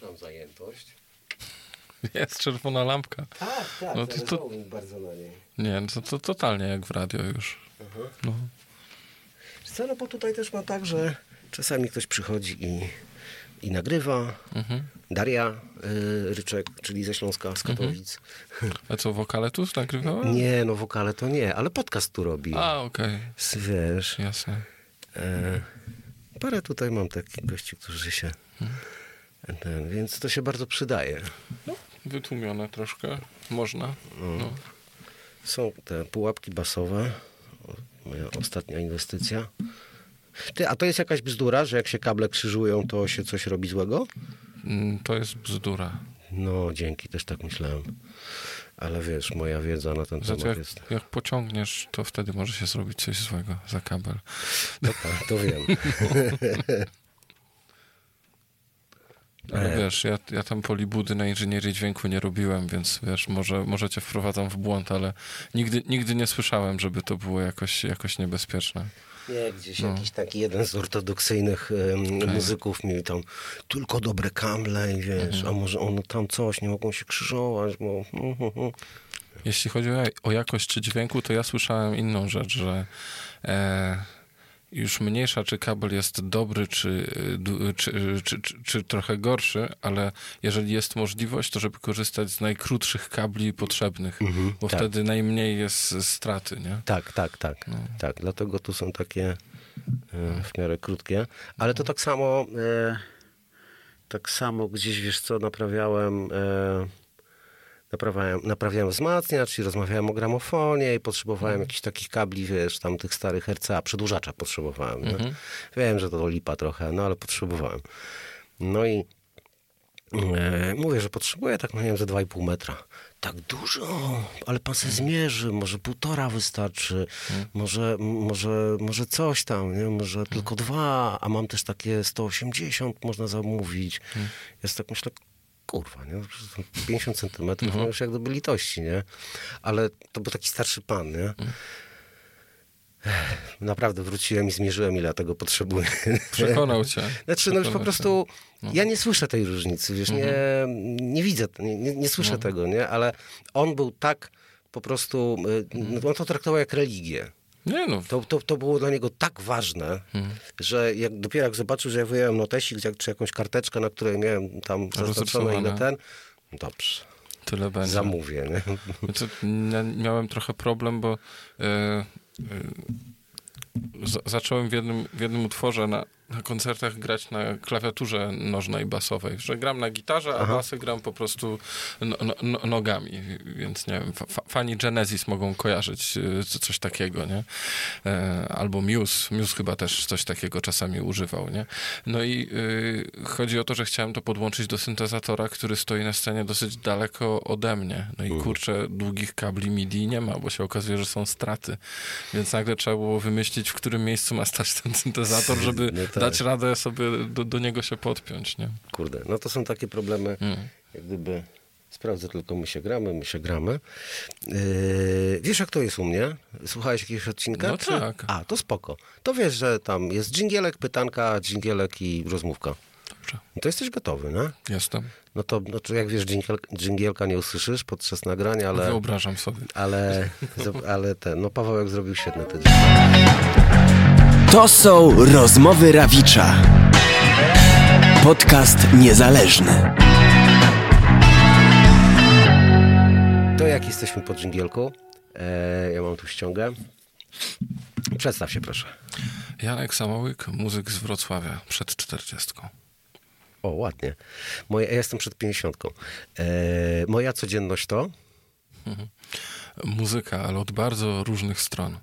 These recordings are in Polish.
Włączam zajętość. Jest czerwona lampka. Tak, tak, No to- to- bardzo na niej. Nie, no to, to totalnie jak w radio już. No. Wiesz Co, no bo tutaj też ma tak, że czasami ktoś przychodzi i, i nagrywa. Mhm. Daria y, Ryczek, czyli ze Śląska, z Katowic. A co, wokale tu nagrywałem? Nie, no wokale to nie, ale podcast tu robi. A, okej, S- Wiesz, jasne. e, parę tutaj mam takich gości, którzy się... Ten, więc to się bardzo przydaje. Wytłumione troszkę, można. No. Są te pułapki basowe. Moja ostatnia inwestycja. Ty, a to jest jakaś bzdura, że jak się kable krzyżują, to się coś robi złego? Mm, To jest bzdura. No, dzięki, też tak myślałem. Ale wiesz, moja wiedza na ten Znaczy, temat jak, jest... jak pociągniesz, to wtedy może się zrobić coś złego za kabel. To, tak, to wiem. Ale E. wiesz, ja, ja tam polibudy na inżynierii dźwięku nie robiłem, więc wiesz, może, może cię wprowadzam w błąd, ale nigdy, nigdy nie słyszałem, żeby to było jakoś, jakoś niebezpieczne. Nie, gdzieś No. jakiś taki jeden z ortodoksyjnych em, muzyków mi tam tylko dobre kable i wiesz, Mhm. a może ono tam coś, nie mogą się krzyżować, bo... Jeśli chodzi o, o jakość czy dźwięku, to ja słyszałem inną rzecz, że e, już mniejsza, czy kabel jest dobry, czy, y, czy, czy, czy, czy trochę gorszy, ale jeżeli jest możliwość, to żeby korzystać z najkrótszych kabli potrzebnych, bo tak. wtedy najmniej jest straty, nie? Tak, tak, tak. No. Tak, dlatego tu są takie e, w miarę krótkie. Ale to tak samo, e, tak samo gdzieś, wiesz co, naprawiałem, naprawiałem, naprawiałem wzmacniacz, czyli rozmawiałem o gramofonie i potrzebowałem jakichś takich kabli, wiesz, tam tych starych RCA, przedłużacza potrzebowałem. nie? Wiem, że to lipa trochę, no ale potrzebowałem. No i E, mówię, że potrzebuję tak, no nie wiem, ze 2,5 metra. Tak dużo, ale pan se zmierzy, może półtora wystarczy, może, m- może, może coś tam, nie? może tylko dwa, a mam też takie 180 można zamówić. Jest tak myślę, kurwa, nie? Przecież to 50 centymetrów, no już jak gdyby litości, nie? Ale to był taki starszy pan, nie? Ech, Naprawdę wróciłem i zmierzyłem, ile tego potrzebuję. Przekonał cię. Znaczy, no już po prostu No. ja nie słyszę tej różnicy, wiesz, nie, Mhm. nie widzę, nie, nie, nie słyszę No. tego, nie? Ale on był tak po prostu, y, Mhm. on to traktował jak religię. Nie no, To, to, to było dla niego tak ważne, Mhm. że jak dopiero jak zobaczył, że ja wyjąłem notesik jak- czy jakąś karteczkę, na której miałem tam zaznaczone ile ten, dobrze, tyle będzie. zamówię, nie? Znaczy, miałem trochę problem, bo e, z- zacząłem w jednym, w jednym utworze na, na koncertach grać na klawiaturze nożnej basowej, że gram na gitarze, a basy gram po prostu no, no, no, nogami, więc nie wiem, fa, fani Genesis mogą kojarzyć e, co- coś takiego, nie? E, albo Muse, Muse chyba też coś takiego czasami używał, nie? No i y, chodzi o to, że chciałem to podłączyć do syntezatora, który stoi na scenie dosyć daleko ode mnie. No i kurczę, długich kabli MIDI nie ma, bo się okazuje, że są straty. Więc nagle trzeba było wymyślić, w którym miejscu ma stać ten syntezator, żeby No tak. Dać radę sobie do, do niego się podpiąć, nie? Kurde, no to są takie problemy, Mm. jak gdyby sprawdzę tylko, my się gramy, my się gramy. Yy, wiesz, jak to jest u mnie? Słuchałeś jakiegoś odcinka? No tak. A, to spoko. To wiesz, że tam jest dżingielek, pytanka, dżingielek i rozmówka. Dobrze, No to jesteś gotowy, no? jestem. No to znaczy, jak wiesz, dżingiel, dżingielka nie usłyszysz podczas nagrania, ale... Wyobrażam sobie. Ale, ale ten, no Pawełek zrobił świetne te To są rozmowy Rawicza. Podcast niezależny. To jak jesteśmy po dżingielku? E, ja mam tu ściągę. Przedstaw się proszę. Janek Samołyk, muzyk z Wrocławia, przed czterdziestką. O, ładnie. Moje, ja jestem przed pięćdziesiątką. E, moja codzienność to? Muzyka, ale od bardzo różnych stron.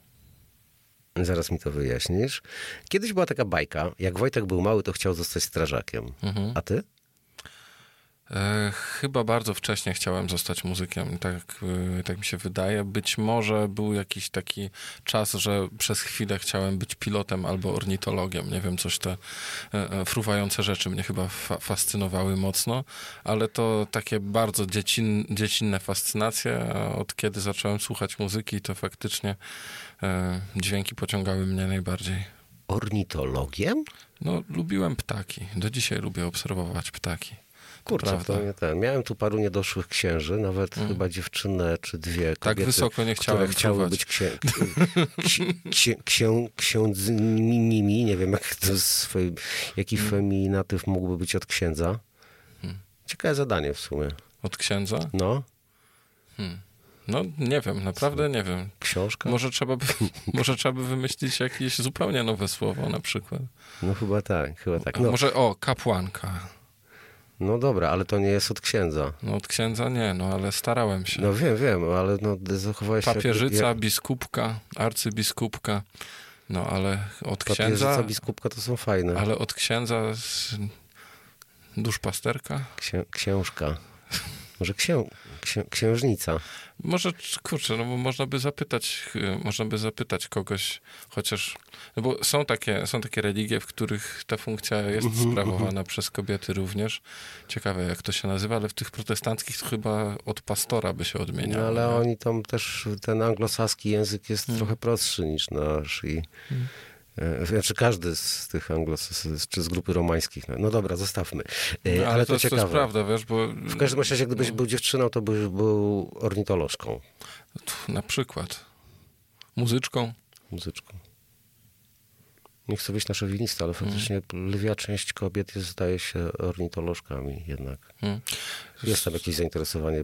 Zaraz mi to wyjaśnisz. Kiedyś była taka bajka, jak Wojtek był mały, to chciał zostać strażakiem. A ty? E, chyba bardzo wcześnie chciałem zostać muzykiem, tak, e, tak mi się wydaje. Być może był jakiś taki czas, że przez chwilę chciałem być pilotem albo ornitologiem. Nie wiem, coś te e, e, fruwające rzeczy mnie chyba fa- fascynowały mocno, ale to takie bardzo dziecin, dziecinne fascynacje. Od kiedy zacząłem słuchać muzyki, to faktycznie dźwięki pociągały mnie najbardziej. Ornitologiem? No, lubiłem ptaki. Do dzisiaj lubię obserwować ptaki. Kurczę, prawda. to nie ten. Miałem tu paru niedoszłych księży, nawet chyba dziewczynę czy dwie Tak kobiety, wysoko nie chciałem które chciały być księ, ksi, księ, księ, księdzmi, nie wiem jak to swój, jaki Hmm. feminatyw mógłby być od księdza. Ciekawe zadanie w sumie. Od księdza? No, No nie wiem, naprawdę nie wiem. książka? Może trzeba, by, może trzeba by wymyślić jakieś zupełnie nowe słowo na przykład. No chyba tak, chyba tak. No, Może o, kapłanka. no dobra, ale to nie jest od księdza. No od księdza nie, no ale starałem się. No wiem, wiem, ale no zachowałeś się... jak- Papieżyca, biskupka, arcybiskupka. No ale od Papieżyca, księdza, biskupka to są fajne. ale od księdza z duszpasterka? Księ, księżka. Może księ, księ, księżnica. Może, kurczę, no bo można by zapytać, y, można by zapytać kogoś, chociaż, no bo są takie, są takie religie, w których ta funkcja jest Mhm, sprawowana przez kobiety również. Ciekawe, jak to się nazywa, ale w tych protestanckich to chyba od pastora by się odmieniało. No ale nie? oni tam też, ten anglosaski język jest Hmm. trochę prostszy niż nasz i e, znaczy każdy z tych anglos, czy z grupy romańskich. No, no dobra, zostawmy. E, No, ale, to, to, ciekawe. to jest prawda, wiesz, bo W każdym razie, gdybyś był dziewczyną, to byś był ornitolożką, na przykład muzyczką, muzyczką. Nie chcę być na szowinista, ale Hmm. faktycznie lwia część kobiet jest, zdaje się, ornitolożkami jednak. Hmm. Jest tam jakieś zainteresowanie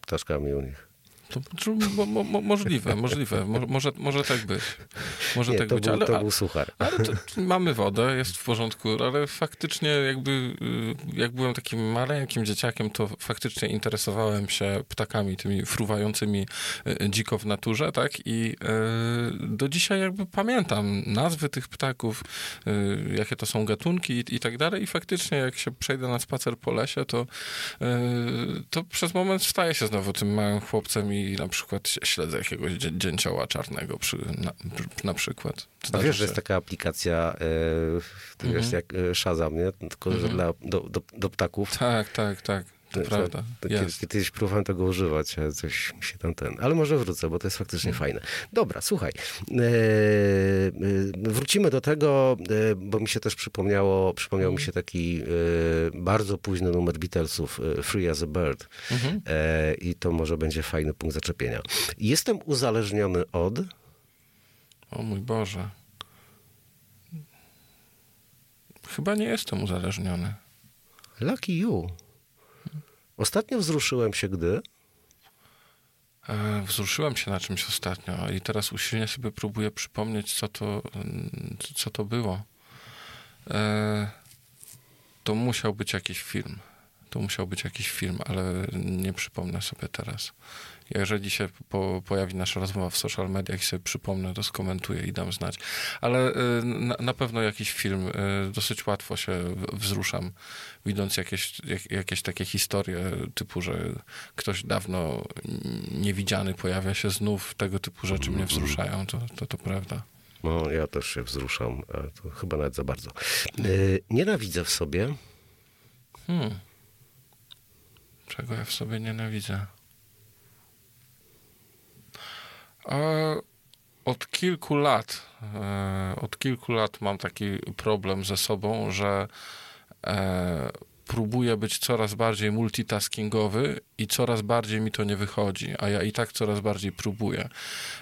ptaszkami u nich. To, to mo, mo, mo, możliwe, możliwe. Mo, może, może tak być. Może Nie, tak to, być, był, ale, to był suchar. ale to, to mamy wodę, jest w porządku, ale faktycznie jakby, y, jak byłem takim maleńkim dzieciakiem, to faktycznie interesowałem się ptakami, tymi fruwającymi y, dziko w naturze, tak? I y, do dzisiaj jakby pamiętam nazwy tych ptaków, jakie to są gatunki i, i tak dalej i faktycznie jak się przejdę na spacer po lesie, to, to przez moment staję się znowu tym małym chłopcem i na przykład śledzę jakiegoś dzie- dzięcioła czarnego przy, na, na przykład. Zdarzy wiesz, że jest taka aplikacja, e, to Mhm. jest jak e, Shazam, nie? Tylko, że dla, do, do, do ptaków. Tak, tak, tak. To To- prawda. to Jest. Kiedyś próbowałem tego używać, ale coś mi się tam ten... Ale może wrócę, bo to jest faktycznie Mhm. fajne. Dobra, słuchaj. E, e, wrócimy do tego, e, bo mi się też przypomniało, przypomniał mi się taki bardzo późny numer Beatlesów, Free as a Bird. Mhm. I to może będzie fajny punkt zaczepienia. Jestem uzależniony od... O mój Boże. Chyba nie jestem uzależniony. Lucky you. Ostatnio wzruszyłem się, gdy... E, wzruszyłem się na czymś ostatnio i teraz usilnie sobie próbuję przypomnieć, co to, mm, co to było. E, to musiał być jakiś film. To musiał być jakiś film, ale nie przypomnę sobie teraz. Jeżeli się po, pojawi nasza rozmowa w social mediach i sobie przypomnę, to skomentuję i dam znać. Ale y, na, na pewno jakiś film. y, Dosyć łatwo się wzruszam, widząc jakieś, jak, jakieś takie historie typu, że ktoś dawno niewidziany pojawia się znów. Tego typu rzeczy mnie wzruszają, to, to, to prawda. No, ja też się wzruszam, a to chyba nawet za bardzo. E, nienawidzę w sobie... Hmm. Czego ja w sobie nienawidzę? E, od kilku lat, e, od kilku lat mam taki problem ze sobą, że e, próbuję być coraz bardziej multitaskingowy i coraz bardziej mi to nie wychodzi, a ja i tak coraz bardziej próbuję.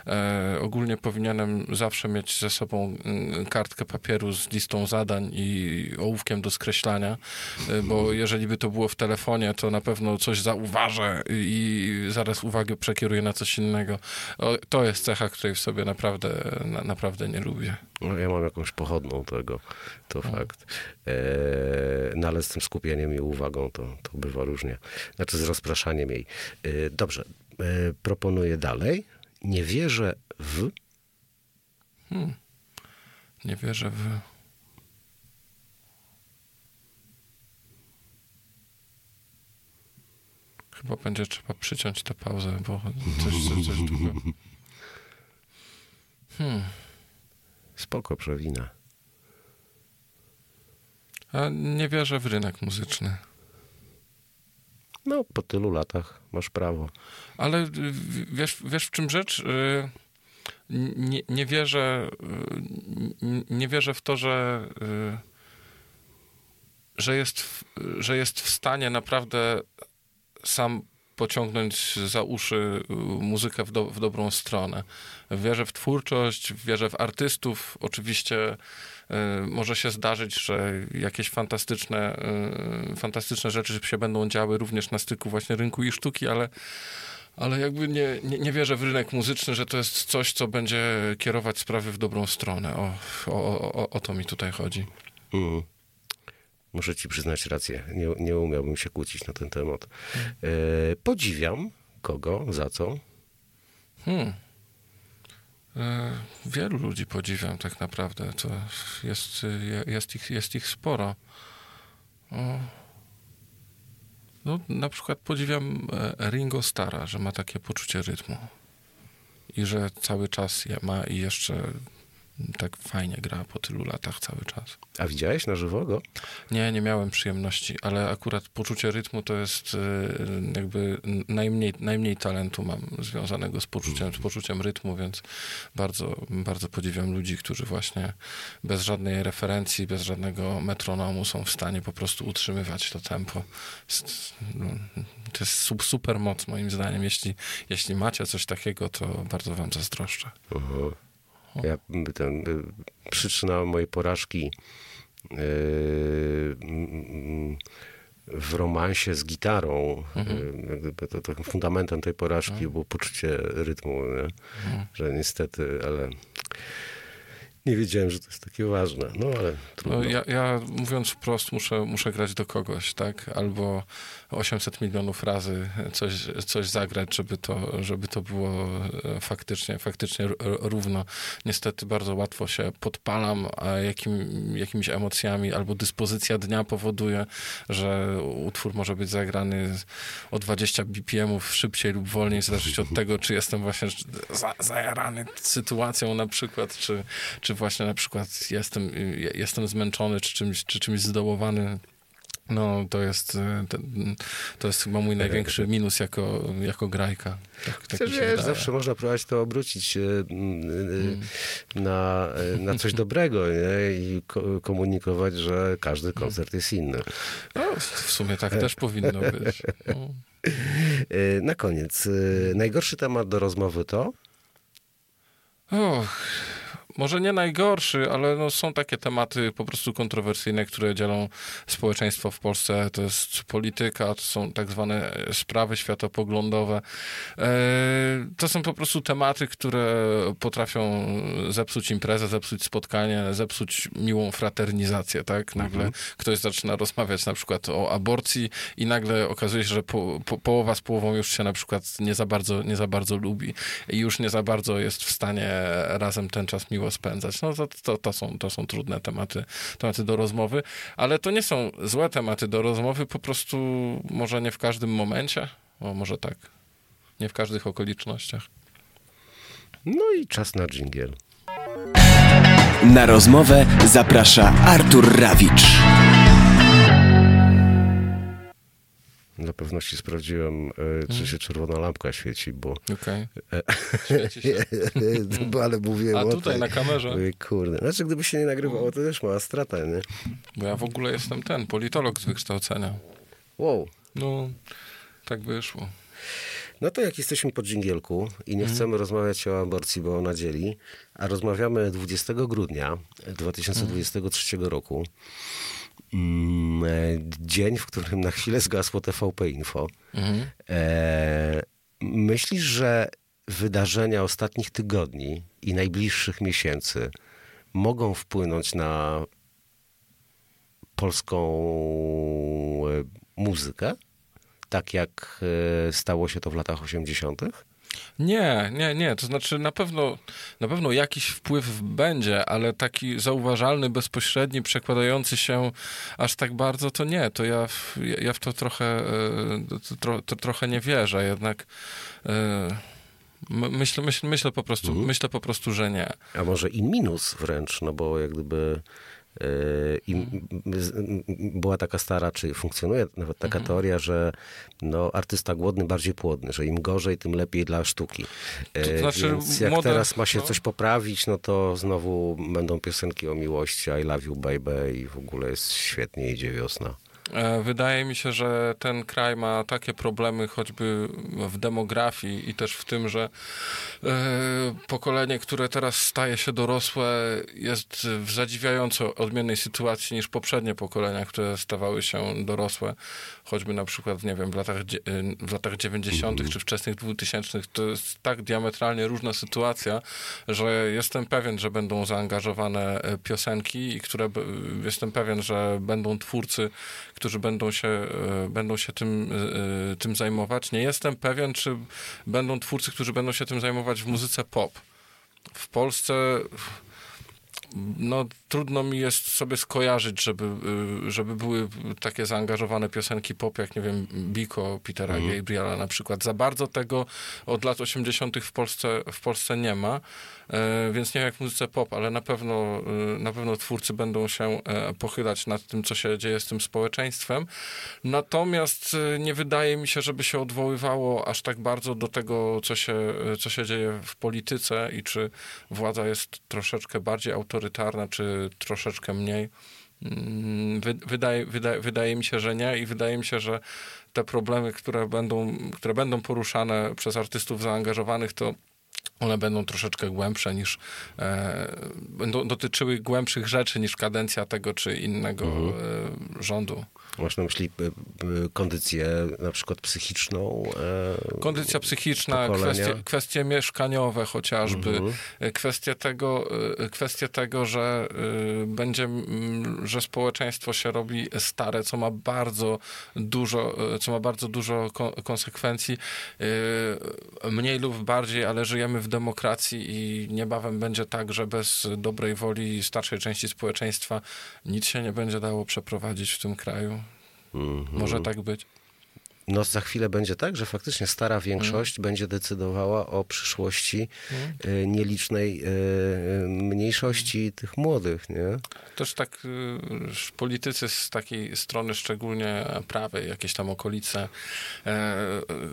E, ogólnie powinienem zawsze mieć ze sobą mm, kartkę papieru z listą zadań i ołówkiem do skreślania, e, bo jeżeli by to było w telefonie, to na pewno coś zauważę i zaraz uwagę przekieruję na coś innego. O, to jest cecha, której w sobie naprawdę, na, naprawdę nie lubię. No, ja mam jakąś pochodną tego, to fakt. E, no ale z tym skupieniem i uwagą to, to bywa różnie. Znaczy z rozpraszaniem jej. E, dobrze, e, proponuję dalej. Nie wierzę w... Nie wierzę w... Chyba będzie trzeba przyciąć tę pauzę, bo coś, coś, coś długo. Hmm. Spoko, przewina. Nie wierzę w rynek muzyczny. No, po tylu latach masz prawo. Ale y, wiesz, wiesz w czym rzecz? Y, Nie, nie wierzę y, nie wierzę w to, że że jest, w- że jest w stanie naprawdę sam pociągnąć za uszy muzykę w, do, w dobrą stronę. Wierzę w twórczość, wierzę w artystów. Oczywiście może się zdarzyć, że jakieś fantastyczne, y, fantastyczne rzeczy się będą działy również na styku właśnie rynku i sztuki, ale ale jakby nie, nie, nie wierzę w rynek muzyczny, że to jest coś, co będzie kierować sprawy w dobrą stronę. O, o, o, o to mi tutaj chodzi. Mm. Muszę ci przyznać rację. Nie, nie umiałbym się kłócić na ten temat. E, podziwiam kogo, za co. Hmm. E, Wielu ludzi podziwiam tak naprawdę. To jest, je- jest, ich, jest ich sporo. No, na przykład podziwiam e, Ringo Stara, że ma takie poczucie rytmu. I że cały czas je ma i jeszcze tak fajnie gra po tylu latach cały czas. A widziałeś na żywo go? Nie, nie miałem przyjemności, ale akurat poczucie rytmu to jest y, jakby najmniej, najmniej talentu mam związanego z poczuciem, z poczuciem rytmu, więc bardzo, bardzo podziwiam ludzi, którzy właśnie bez żadnej referencji, bez żadnego metronomu są w stanie po prostu utrzymywać to tempo. No, To jest su- super moc moim zdaniem. Jeśli, jeśli macie coś takiego, to bardzo wam zazdroszczę. Ja y, ten, y, przyczyna mojej porażki y, w romansie z gitarą, y, jak gdyby to, to fundamentem tej porażki było poczucie rytmu, nie? że niestety, ale nie wiedziałem, że to jest takie ważne. No ale trudno. No, ja, ja mówiąc wprost, muszę, muszę grać do kogoś, tak? Albo 800 milionów razy coś, coś zagrać, żeby to, żeby to było e, faktycznie, faktycznie równo. Niestety bardzo łatwo się podpalam, jakim, jakimiś emocjami albo dyspozycja dnia powoduje, że utwór może być zagrany o 20 BPM-ów szybciej lub wolniej, w zależności od tego, czy jestem właśnie za, zajarany sytuacją na przykład, czy, czy właśnie na przykład jestem, jestem zmęczony, czy czymś, czy czymś zdołowany. No, to jest, e, to jest chyba mój największy minus jako, jako grajka. Tak, tak wiesz, wydaje. zawsze można próbować to obrócić e, mm, e, na, na coś dobrego nie? i ko- komunikować, że każdy koncert jest inny. No, w sumie tak też powinno być. No. Na koniec, najgorszy temat do rozmowy to? Och, może nie najgorszy, ale no są takie tematy po prostu kontrowersyjne, które dzielą społeczeństwo w Polsce. To jest polityka, to są tak zwane sprawy światopoglądowe. E, To są po prostu tematy, które potrafią zepsuć imprezę, zepsuć spotkanie, zepsuć miłą fraternizację, tak? Nagle ktoś zaczyna rozmawiać na przykład o aborcji i nagle okazuje się, że po, po, połowa z połową już się na przykład nie za bardzo, nie za bardzo lubi i już nie za bardzo jest w stanie razem ten czas miło spędzać. No to, to, to, są, to są trudne tematy, tematy do rozmowy, ale to nie są złe tematy do rozmowy, po prostu może nie w każdym momencie, o może tak, nie w każdych okolicznościach. No i czas na dżingiel. Na rozmowę zaprasza Artur Rawicz. Dla pewności sprawdziłem, e, Mhm. czy się czerwona lampka świeci, bo... Okej. Świeci się. bo ale mówiłem A tutaj tej- na kamerze? Mówię, Kurde, znaczy gdyby się nie nagrywało, to też mała strata, nie? Bo ja w ogóle jestem ten, politolog z wykształcenia. Wow. No, tak wyszło. No to jak jesteśmy po dżingielku i nie chcemy rozmawiać o aborcji, bo ona dzieli, a rozmawiamy 20 grudnia 2023 roku, mm, e, dzień, w którym na chwilę zgasło TVP Info. Mhm. E, myślisz, że wydarzenia ostatnich tygodni i najbliższych miesięcy mogą wpłynąć na polską e, muzykę? Tak jak e, stało się to w latach 80. Nie, nie, nie. To znaczy na pewno, na pewno jakiś wpływ będzie, ale taki zauważalny, bezpośredni, przekładający się aż tak bardzo, to nie. To ja, w- ja, w to trochę, e, to, to trochę nie wierzę. Jednak e, my- myślę, myślę, myślę, po prostu, myślę po prostu, że nie. A może in minus wręcz, no bo jak gdyby I była taka stara, czy funkcjonuje nawet taka mhm. teoria, że no, artysta głodny bardziej płodny, że im gorzej, tym lepiej dla sztuki. To yy, znaczy, Więc jak młode, teraz ma się no. coś poprawić, no to znowu będą piosenki o miłości, I love you baby i w ogóle jest świetnie, idzie wiosna. E, wydaje mi się, że ten kraj ma takie problemy choćby w demografii i też w tym, że e, pokolenie, które teraz staje się dorosłe, jest w zadziwiająco odmiennej sytuacji niż poprzednie pokolenia, które stawały się dorosłe, choćby na przykład, nie wiem, w latach, w latach 90. czy wczesnych 2000. To jest tak diametralnie różna sytuacja, że jestem pewien, że będą zaangażowane e, piosenki i które jestem pewien, że będą twórcy, którzy będą się, e, będą się tym, e, tym zajmować. Nie jestem pewien, czy będą twórcy, którzy będą się tym zajmować w muzyce pop. W Polsce no, trudno mi jest sobie skojarzyć, żeby, żeby były takie zaangażowane piosenki pop, jak nie wiem, Biko, Petera mm. Gabriela na przykład. Za bardzo tego od lat 80. w Polsce, w Polsce nie ma. E, więc nie jak w muzyce pop, ale na pewno, e, na pewno twórcy będą się e, pochylać nad tym, co się dzieje z tym społeczeństwem. Natomiast nie wydaje mi się, żeby się odwoływało aż tak bardzo do tego, co się, co się dzieje w polityce i czy władza jest troszeczkę bardziej autorytarna, czy troszeczkę mniej. Mm, wydaje, wydaje, wydaje mi się, że nie i wydaje mi się, że te problemy, które będą, które będą poruszane przez artystów zaangażowanych, to one będą troszeczkę głębsze niż, e, będą dotyczyły głębszych rzeczy niż kadencja tego czy innego mhm. e, rządu. Masz na myśli e, e, kondycję na przykład psychiczną? E, Kondycja psychiczna, kwestie, kwestie mieszkaniowe chociażby, mhm. kwestie, tego, kwestie tego, że będzie, że społeczeństwo się robi stare, co ma bardzo dużo, co ma bardzo dużo konsekwencji, mniej lub bardziej, ale żyjemy w demokracji i niebawem będzie tak, że bez dobrej woli starszej części społeczeństwa nic się nie będzie dało przeprowadzić w tym kraju. Mm -hmm. Może tak być. No za chwilę będzie tak, że faktycznie stara większość mm. będzie decydowała o przyszłości mm. nielicznej y, mniejszości tych młodych, nie? Też tak y, politycy z takiej strony, szczególnie prawej, jakieś tam okolice e,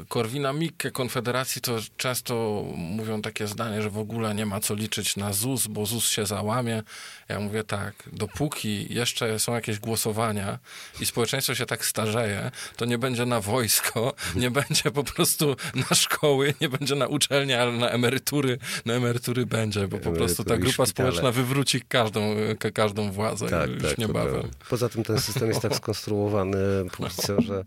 Korwina Mikke, Konfederacji, to często mówią takie zdanie, że w ogóle nie ma co liczyć na ZUS, bo ZUS się załamie. Ja mówię tak, dopóki jeszcze są jakieś głosowania i społeczeństwo się tak starzeje, to nie będzie na wojsko, nie będzie po prostu na szkoły, nie będzie na uczelnie, ale na emerytury, na emerytury będzie, bo po prostu ta grupa społeczna wywróci każdą, każdą władzę tak, już tak, niebawem. Poza tym ten system jest tak skonstruowany, że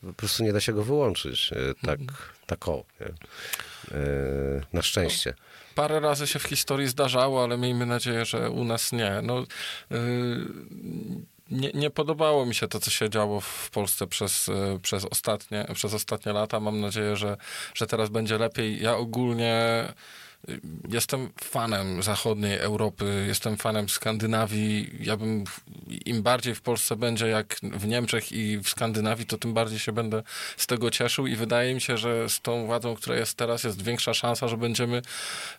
po prostu nie da się go wyłączyć e, tak, tak o, nie? E, na szczęście parę razy się w historii zdarzało, ale miejmy nadzieję, że u nas nie. No, yy, nie, nie, podobało mi się to, co się działo w Polsce przez, yy, przez, ostatnie, przez ostatnie lata. Mam nadzieję, że, że teraz będzie lepiej. Ja ogólnie Jestem fanem zachodniej Europy, jestem fanem Skandynawii. Ja bym, im bardziej w Polsce będzie jak w Niemczech i w Skandynawii, to tym bardziej się będę z tego cieszył i wydaje mi się, że z tą władzą, która jest teraz, jest większa szansa, że będziemy,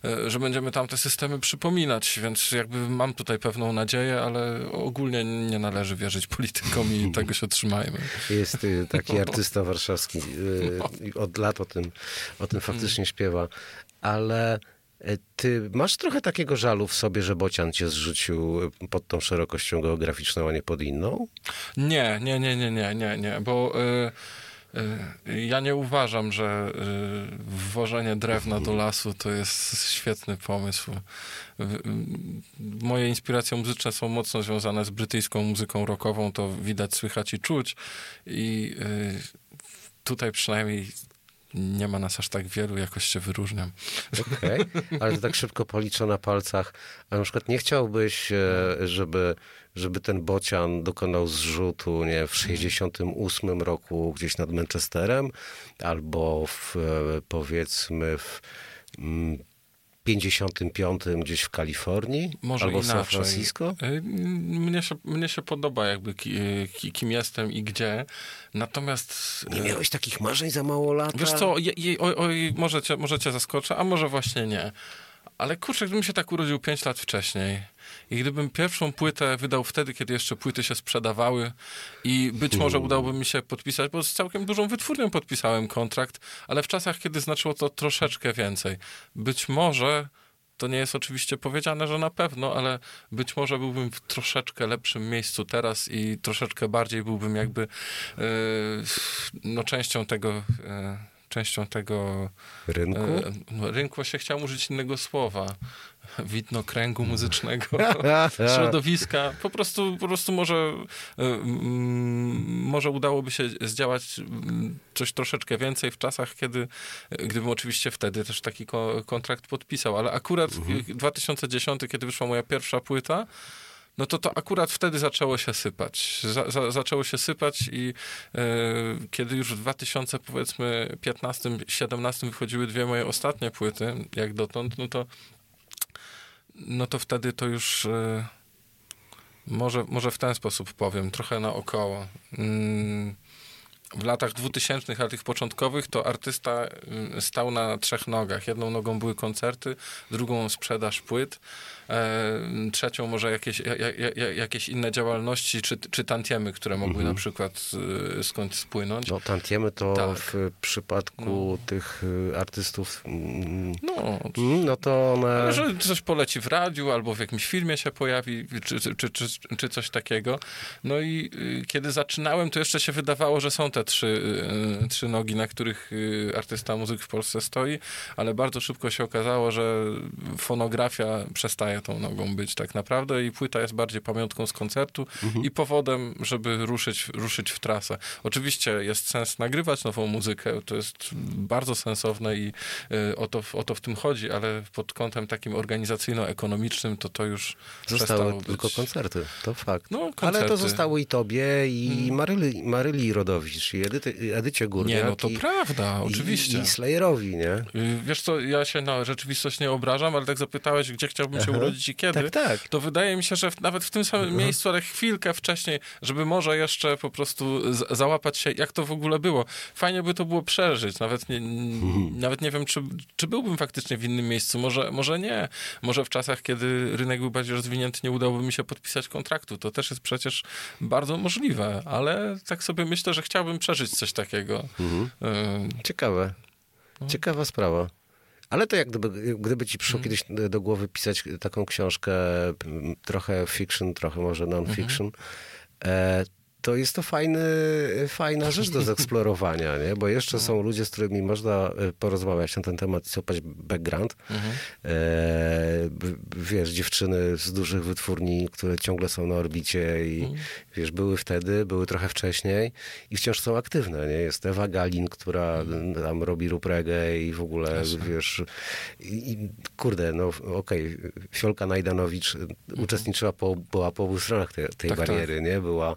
e, że będziemy tam te systemy przypominać, więc jakby mam tutaj pewną nadzieję, ale ogólnie nie należy wierzyć politykom i tego się trzymajmy. Jest y, taki artysta warszawski, y, od lat o tym, o tym faktycznie śpiewa, ale ty masz trochę takiego żalu w sobie, że Bocian cię zrzucił pod tą szerokością geograficzną, a nie pod inną? Nie, nie, nie, nie, nie, nie, nie, bo y, ja nie uważam, że wwożenie drewna do lasu to jest świetny pomysł. Moje inspiracje muzyczne są mocno związane z brytyjską muzyką rockową, to widać, słychać i czuć i tutaj przynajmniej nie ma nas aż tak wielu, jakoś się wyróżniam. Okej, okay. ale to tak szybko policzę na palcach. A na przykład nie chciałbyś, e, żeby, żeby ten bocian dokonał zrzutu nie, w 68 roku gdzieś nad Manchesterem, albo w, e, powiedzmy w mm, 55 gdzieś w Kalifornii Może albo inaczej. w San Francisco? Y, mnie się, mnie się podoba jakby kim jestem i gdzie. Natomiast... Nie miałeś takich marzeń za mało lat? Wiesz co, je, je, oj, oj, może, cię, może cię zaskoczę, a może właśnie nie. Ale kurczę, gdybym się tak urodził 5 lat wcześniej i gdybym pierwszą płytę wydał wtedy, kiedy jeszcze płyty się sprzedawały i być może udałoby mi się podpisać, bo z całkiem dużą wytwórnią podpisałem kontrakt, ale w czasach, kiedy znaczyło to troszeczkę więcej. Być może to nie jest oczywiście powiedziane, że na pewno, ale być może byłbym w troszeczkę lepszym miejscu teraz i troszeczkę bardziej byłbym jakby yy, no, częścią tego. Yy, częścią tego Rynku? e, no, rynku się chciałem użyć innego słowa widno kręgu muzycznego, środowiska. Po prostu, po prostu może, e, mm, może udałoby się zdziałać mm, coś troszeczkę więcej w czasach, kiedy, gdybym oczywiście wtedy też taki ko- kontrakt podpisał. Ale akurat Mhm. 2010, kiedy wyszła moja pierwsza płyta, no to to akurat wtedy zaczęło się sypać. Za, za, zaczęło się sypać i e, kiedy już w 2000 powiedzmy 15-17 wychodziły dwie moje ostatnie płyty, jak dotąd, no to no to wtedy to już e, może, może w ten sposób powiem, trochę naokoło. Mm, w latach 2000, ale tych początkowych, to artysta y, stał na trzech nogach. Jedną nogą były koncerty, drugą sprzedaż płyt, e, trzecią może jakieś, ja, ja, ja, jakieś inne działalności, czy, czy tantiemy, które mogły na przykład y, skądś spłynąć. No, tantiemy to Tak. w przypadku tych y, artystów, mm, No, no to one... że coś poleci w radiu, albo w jakimś filmie się pojawi, czy, czy, czy, czy, czy coś takiego. No i y, kiedy zaczynałem, to jeszcze się wydawało, że są te trzy, y, trzy nogi, na których y, artysta muzyk w Polsce stoi, ale bardzo szybko się okazało, że fonografia przestaje tą nogą być tak naprawdę i płyta jest bardziej pamiątką z koncertu i powodem, żeby ruszyć, ruszyć w trasę. Oczywiście jest sens nagrywać nową muzykę, to jest bardzo sensowne i y, o to, o to w tym chodzi, ale pod kątem takim organizacyjno-ekonomicznym to to już Zostały przestało tylko być... koncerty, to fakt. No, Ale koncerty. Mm. to zostało i tobie, i Maryli, Maryli Rodowicz, i Edyty, Edycie Górniak. Nie, no to i, prawda, i- oczywiście. I Slayerowi, nie? Y, Wiesz co, ja się na rzeczywistość nie obrażam, ale tak zapytałeś, gdzie chciałbym się Aha. urodzić i kiedy, Tak, tak. to wydaje mi się, że nawet w tym samym miejscu, ale chwilkę wcześniej, żeby może jeszcze po prostu załapać się, jak to w ogóle było. Fajnie by to było przeżyć. Nawet nie, Mhm. nawet nie wiem, czy, czy byłbym faktycznie w innym miejscu. Może, może nie. Może w czasach, kiedy rynek był bardziej rozwinięty, nie udałoby mi się podpisać kontraktu. To też jest przecież bardzo możliwe, ale tak sobie myślę, że chciałbym przeżyć coś takiego. Mhm. Y, Ciekawe. No. Ciekawa sprawa. Ale to jak gdyby, gdyby ci przyszło kiedyś do głowy pisać taką książkę, trochę fiction, trochę może non-fiction, Mhm. E, to jest to fajny, fajna rzecz do zeksplorowania, nie? Bo jeszcze są ludzie, z którymi można e, porozmawiać na ten temat i złapać background. Mhm. E, wiesz, dziewczyny z dużych wytwórni, które ciągle są na orbicie i Mhm. wiesz, były wtedy, były trochę wcześniej i wciąż są aktywne, nie? Jest Ewa Galin, która Mhm. tam robi rób reggae i w ogóle, wiesz, i, i kurde, no okej, Fiolka Najdanowicz uczestniczyła, po, była po obu stronach tej, tej Mhm. Tak, bariery, nie? Była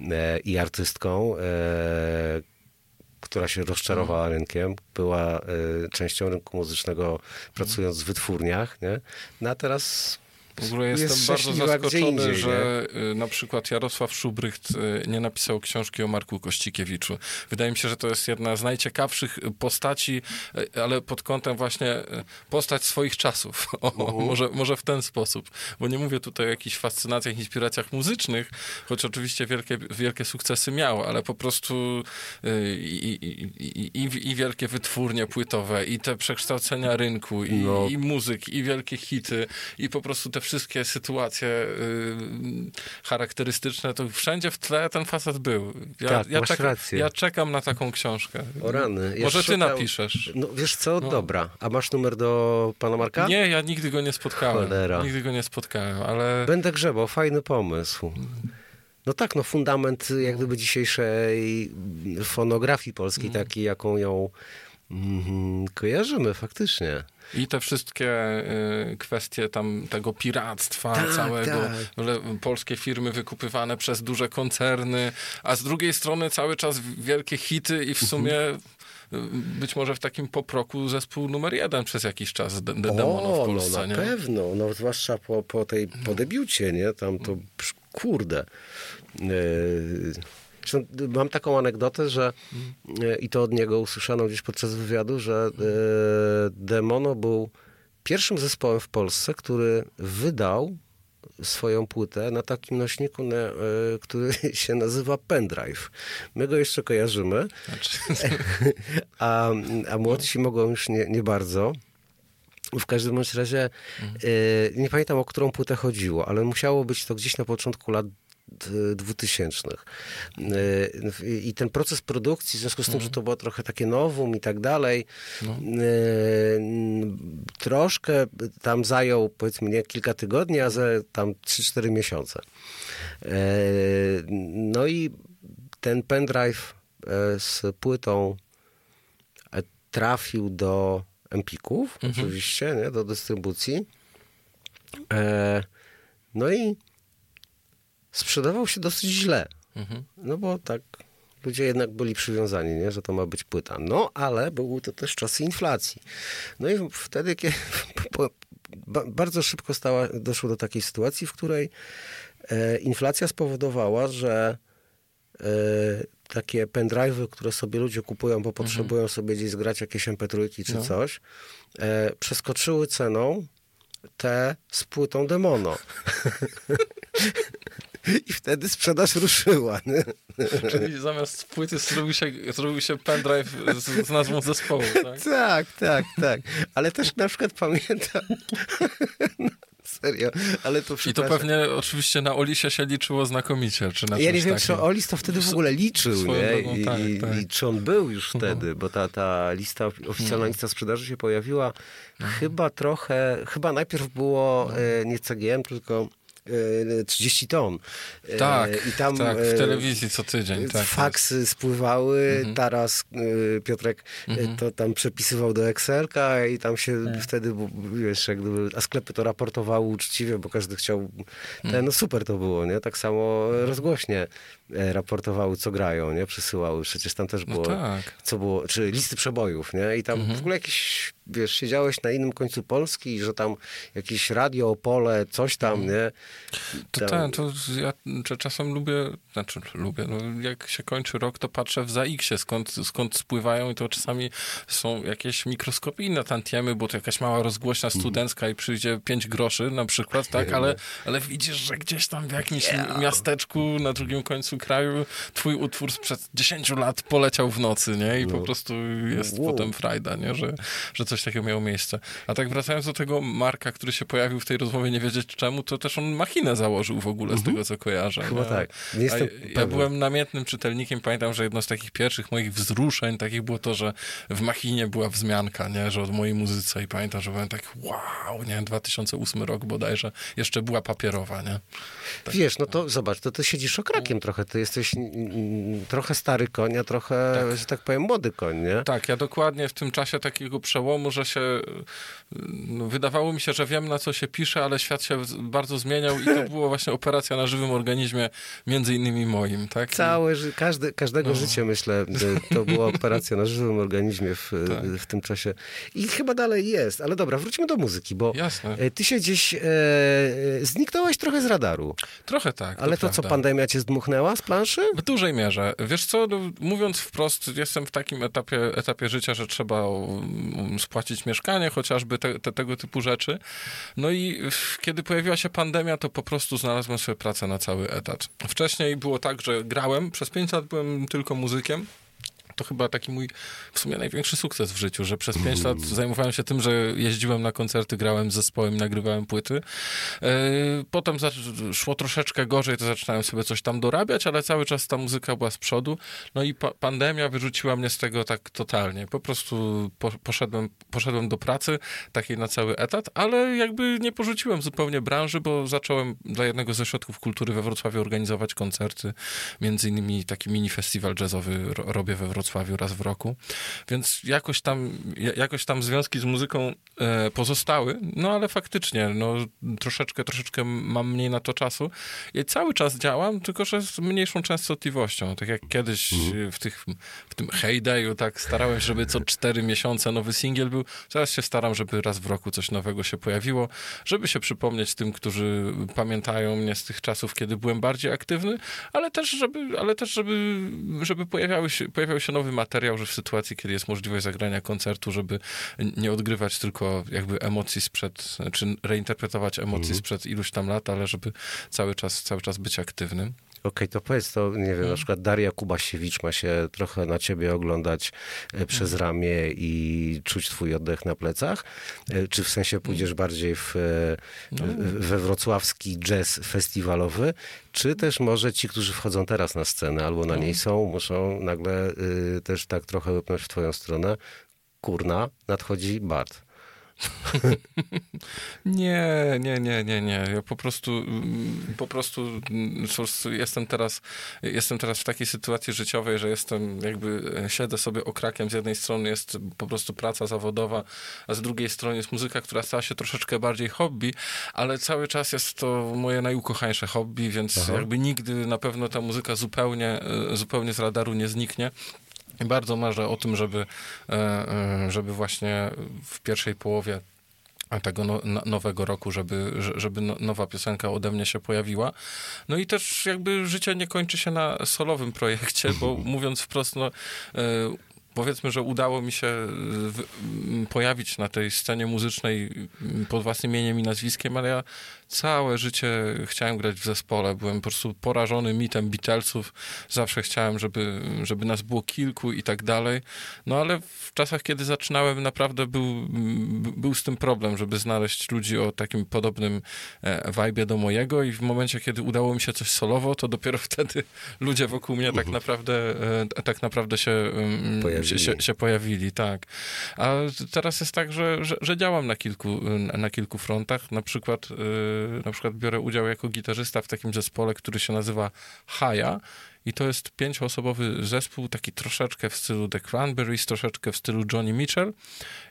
e, i artystką, e, która się rozczarowała Mhm. rynkiem, była e, częścią rynku muzycznego, pracując w wytwórniach, nie? No a teraz W ogóle jest jestem bardzo zaskoczony, indziej, że y, na przykład Jarosław Szubrycht y, nie napisał książki o Marku Kościkiewiczu. Wydaje mi się, że to jest jedna z najciekawszych postaci, y, ale pod kątem właśnie y, postać swoich czasów. O, może, może w ten sposób. Bo nie mówię tutaj o jakichś fascynacjach, inspiracjach muzycznych, choć oczywiście wielkie, wielkie sukcesy miał, ale po prostu i, i, i, i, i wielkie wytwórnie płytowe, i te przekształcenia rynku, i, No. i muzyk, i wielkie hity, i po prostu te wszystkie sytuacje y, charakterystyczne, to wszędzie w tle ten facet był. Ja, Tak, ja, rację. ja czekam na taką książkę. o rany. Ja Może ty szukam- napiszesz. No wiesz co, dobra. A masz numer do pana Marka? Nie, ja nigdy go nie spotkałem. Cholera. Nigdy go nie spotkałem, ale... Będę grzebał, fajny pomysł. No tak, no fundament jak gdyby dzisiejszej fonografii polskiej, Mhm. takiej jaką ją mm, kojarzymy faktycznie. I te wszystkie y, kwestie tam tego piractwa Tak, całego, tak. le- polskie firmy wykupywane przez duże koncerny, a z drugiej strony cały czas wielkie hity i w sumie y, być może w takim poproku zespół numer jeden przez jakiś czas de, de, w Polsce, no na nie? pewno, no zwłaszcza po, po tej, po debiucie, nie? Tam to, psz, kurde. Yy, mam taką anegdotę, że yy, i to od niego usłyszano gdzieś podczas wywiadu, że yy, Demono był pierwszym zespołem w Polsce, który wydał swoją płytę na takim nośniku, na, e, który się nazywa pendrive. My go jeszcze kojarzymy, Znaczy, a, a młodsi mogą już nie, nie bardzo. W każdym bądź razie e, nie pamiętam o którą płytę chodziło, ale musiało być to gdzieś na początku lat d- dwutysięcznych. E, I ten proces produkcji, w związku z tym, że to było trochę takie nowum i tak dalej, e, n- troszkę tam zajął, powiedzmy, nie kilka tygodni, a ze tam 3-4 miesiące. E, No i ten pendrive e, z płytą e, trafił do Empików, oczywiście, nie, do dystrybucji. E, no i sprzedawał się dosyć źle. No bo tak ludzie jednak byli przywiązani, nie, że to ma być płyta. No ale były to też czasy inflacji. No i wtedy, kiedy po, ba, bardzo szybko stała, doszło do takiej sytuacji, w której e, inflacja spowodowała, że e, takie pendrive'y, które sobie ludzie kupują, bo potrzebują sobie gdzieś zgrać jakieś mp3 czy coś, e, przeskoczyły ceną te z płytą Demono. I wtedy sprzedaż ruszyła. Nie? czyli zamiast płyty zrobił się, zrobił się pendrive z, z nazwą zespołu, tak? Tak, tak, tak. Ale też na przykład pamiętam. No, serio, ale to I to pewnie oczywiście na Olisie się liczyło znakomicie, czy na Ja nie wiem, takim. czy Olis to wtedy w ogóle liczył, nie? drogą I, tak, i, tak. I czy on był już wtedy, bo ta, ta lista, oficjalna lista sprzedaży się pojawiła chyba trochę, chyba najpierw było e, nie CGM, tylko 30 ton. E, Tak, I tam tak, e, w telewizji co tydzień. Tak, faksy spływały, Mhm. teraz Piotrek y, to tam przepisywał do Excelka i tam się Tak. wtedy, wiesz, jak gdyby, a sklepy to raportowały uczciwie, bo każdy chciał, Mhm. te, no super to było, nie? Tak samo rozgłośnie e, raportowały, co grają, nie? Przysyłały, przecież tam też No było, tak. co było, czy listy przebojów, nie? I tam w ogóle jakieś, wiesz, siedziałeś na innym końcu Polski i że tam jakieś radio, Opole, coś tam, nie? To Tam- ten, to ja czasem lubię, znaczy lubię, no jak się kończy rok, to patrzę w ZAX-ie, skąd, skąd spływają i to czasami są jakieś mikroskopijne tantiemy, bo to jakaś mała rozgłośna studencka i przyjdzie 5 groszy na przykład, tak, ale, ale widzisz, że gdzieś tam w jakimś miasteczku na drugim końcu kraju twój utwór sprzed 10 lat poleciał w nocy, nie, i po prostu jest Wow. potem frajda, nie, że, że coś takiego miało miejsce. A tak wracając do tego Marka, który się pojawił w tej rozmowie, nie wiedzieć czemu, to też on machinę założył w ogóle z tego, co kojarzę. Chyba nie? tak. Nie jestem ja, byłem namiętnym czytelnikiem, pamiętam, że jedno z takich pierwszych moich wzruszeń takich było to, że w machinie była wzmianka, nie, że od mojej muzyce i pamiętam, że byłem tak wow, nie, 2008 rok bodajże, jeszcze była papierowa, nie. Tak. Wiesz, no to zobacz, to ty siedzisz okrakiem trochę, ty jesteś trochę stary koń, a trochę, że tak powiem, młody koń, nie? Tak, ja dokładnie w tym czasie takiego przełomu, że się no, wydawało mi się, że wiem na co się pisze, ale świat się bardzo zmieniał i to było właśnie operacja na żywym organizmie, między innymi moim, tak? Całe, każde, każdego życie, myślę, że to była operacja na żywym organizmie w, w tym czasie. I chyba dalej jest. Ale dobra, wróćmy do muzyki, bo Jasne. e, ty się gdzieś e, zniknąłeś trochę z radaru. Trochę tak. Ale to, co prawda. pandemia cię zdmuchnęła z planszy? W dużej mierze. Wiesz co, no, mówiąc wprost, jestem w takim etapie, etapie życia, że trzeba um, spłacić mieszkanie, chociażby te, te, tego typu rzeczy. No i kiedy pojawiła się pandemia, to po prostu znalazłem sobie pracę na cały etat. Wcześniej było tak, że grałem, przez 5 lat byłem tylko muzykiem. To chyba taki mój w sumie największy sukces w życiu, że przez 5 lat zajmowałem się tym, że jeździłem na koncerty, grałem z zespołem, nagrywałem płyty. E, Potem szło troszeczkę gorzej, to zaczynałem sobie coś tam dorabiać, ale cały czas ta muzyka była z przodu. No i pa- pandemia wyrzuciła mnie z tego tak totalnie. Po prostu po, poszedłem, poszedłem do pracy, takiej na cały etat, ale jakby nie porzuciłem zupełnie branży, bo zacząłem dla jednego ze ośrodków kultury we Wrocławiu organizować koncerty. Między innymi taki mini festiwal jazzowy ro, robię we Wrocławiu raz w roku. Więc jakoś tam, ja- jakoś tam związki z muzyką e, pozostały, no ale faktycznie, no troszeczkę, troszeczkę mam mniej na to czasu. I cały czas działam, tylko że z mniejszą częstotliwością. Tak jak kiedyś e, w, tych, w tym heydayu, tak starałem się, żeby co cztery miesiące nowy singiel był. Teraz się staram, żeby raz w roku coś nowego się pojawiło, żeby się przypomnieć tym, którzy pamiętają mnie z tych czasów, kiedy byłem bardziej aktywny, ale też, żeby, ale też żeby, żeby pojawiały się, pojawiały się nowe nowy materiał, że w sytuacji, kiedy jest możliwość zagrania koncertu, żeby nie odgrywać tylko jakby emocji sprzed, czy reinterpretować emocji Mhm. sprzed iluś tam lat, ale żeby cały czas, cały czas być aktywnym. Okej, to powiedz to, nie wiem, na przykład Daria Kubasiewicz ma się trochę na ciebie oglądać e, przez ramię i czuć twój oddech na plecach? E, Czy w sensie pójdziesz bardziej w, e, w- we wrocławski jazz festiwalowy? Czy też może ci, którzy wchodzą teraz na scenę albo na niej są, muszą nagle y, też tak trochę wypnąć w twoją stronę? Kurna, nadchodzi Bart. Nie, nie, nie, nie, nie. Ja po prostu, mm, po prostu mm, jestem teraz, jestem teraz w takiej sytuacji życiowej, że jestem jakby, e, siedzę sobie okrakiem. Z jednej strony jest po prostu praca zawodowa, a z drugiej strony jest muzyka, która stała się troszeczkę bardziej hobby, ale cały czas jest to moje najukochańsze hobby, więc jakby nigdy na pewno ta muzyka zupełnie, e, zupełnie z radaru nie zniknie. I bardzo marzę o tym, żeby, e, e, żeby właśnie w pierwszej połowie tego no, no- nowego roku, żeby, że- żeby no, nowa piosenka ode mnie się pojawiła. No i też jakby życie nie kończy się na solowym projekcie, bo mówiąc wprost, no, e, powiedzmy, że udało mi się pojawić na tej scenie muzycznej pod własnym imieniem i nazwiskiem, ale ja całe życie chciałem grać w zespole. Byłem po prostu porażony mitem Beatlesów. Zawsze chciałem, żeby, żeby nas było kilku i tak dalej. No ale w czasach, kiedy zaczynałem, naprawdę był, był z tym problem, żeby znaleźć ludzi o takim podobnym e, vibe do mojego i w momencie, kiedy udało mi się coś solowo, to dopiero wtedy ludzie wokół mnie tak naprawdę, e, tak naprawdę się, Pojawili. się, się, się pojawili, tak. A teraz jest tak, że, że, że działam na kilku, na kilku frontach. Na przykład, y, na przykład biorę udział jako gitarzysta w takim zespole, który się nazywa Haja. I to jest pięcioosobowy zespół, taki troszeczkę w stylu The Cranberries, troszeczkę w stylu Johnny Mitchell.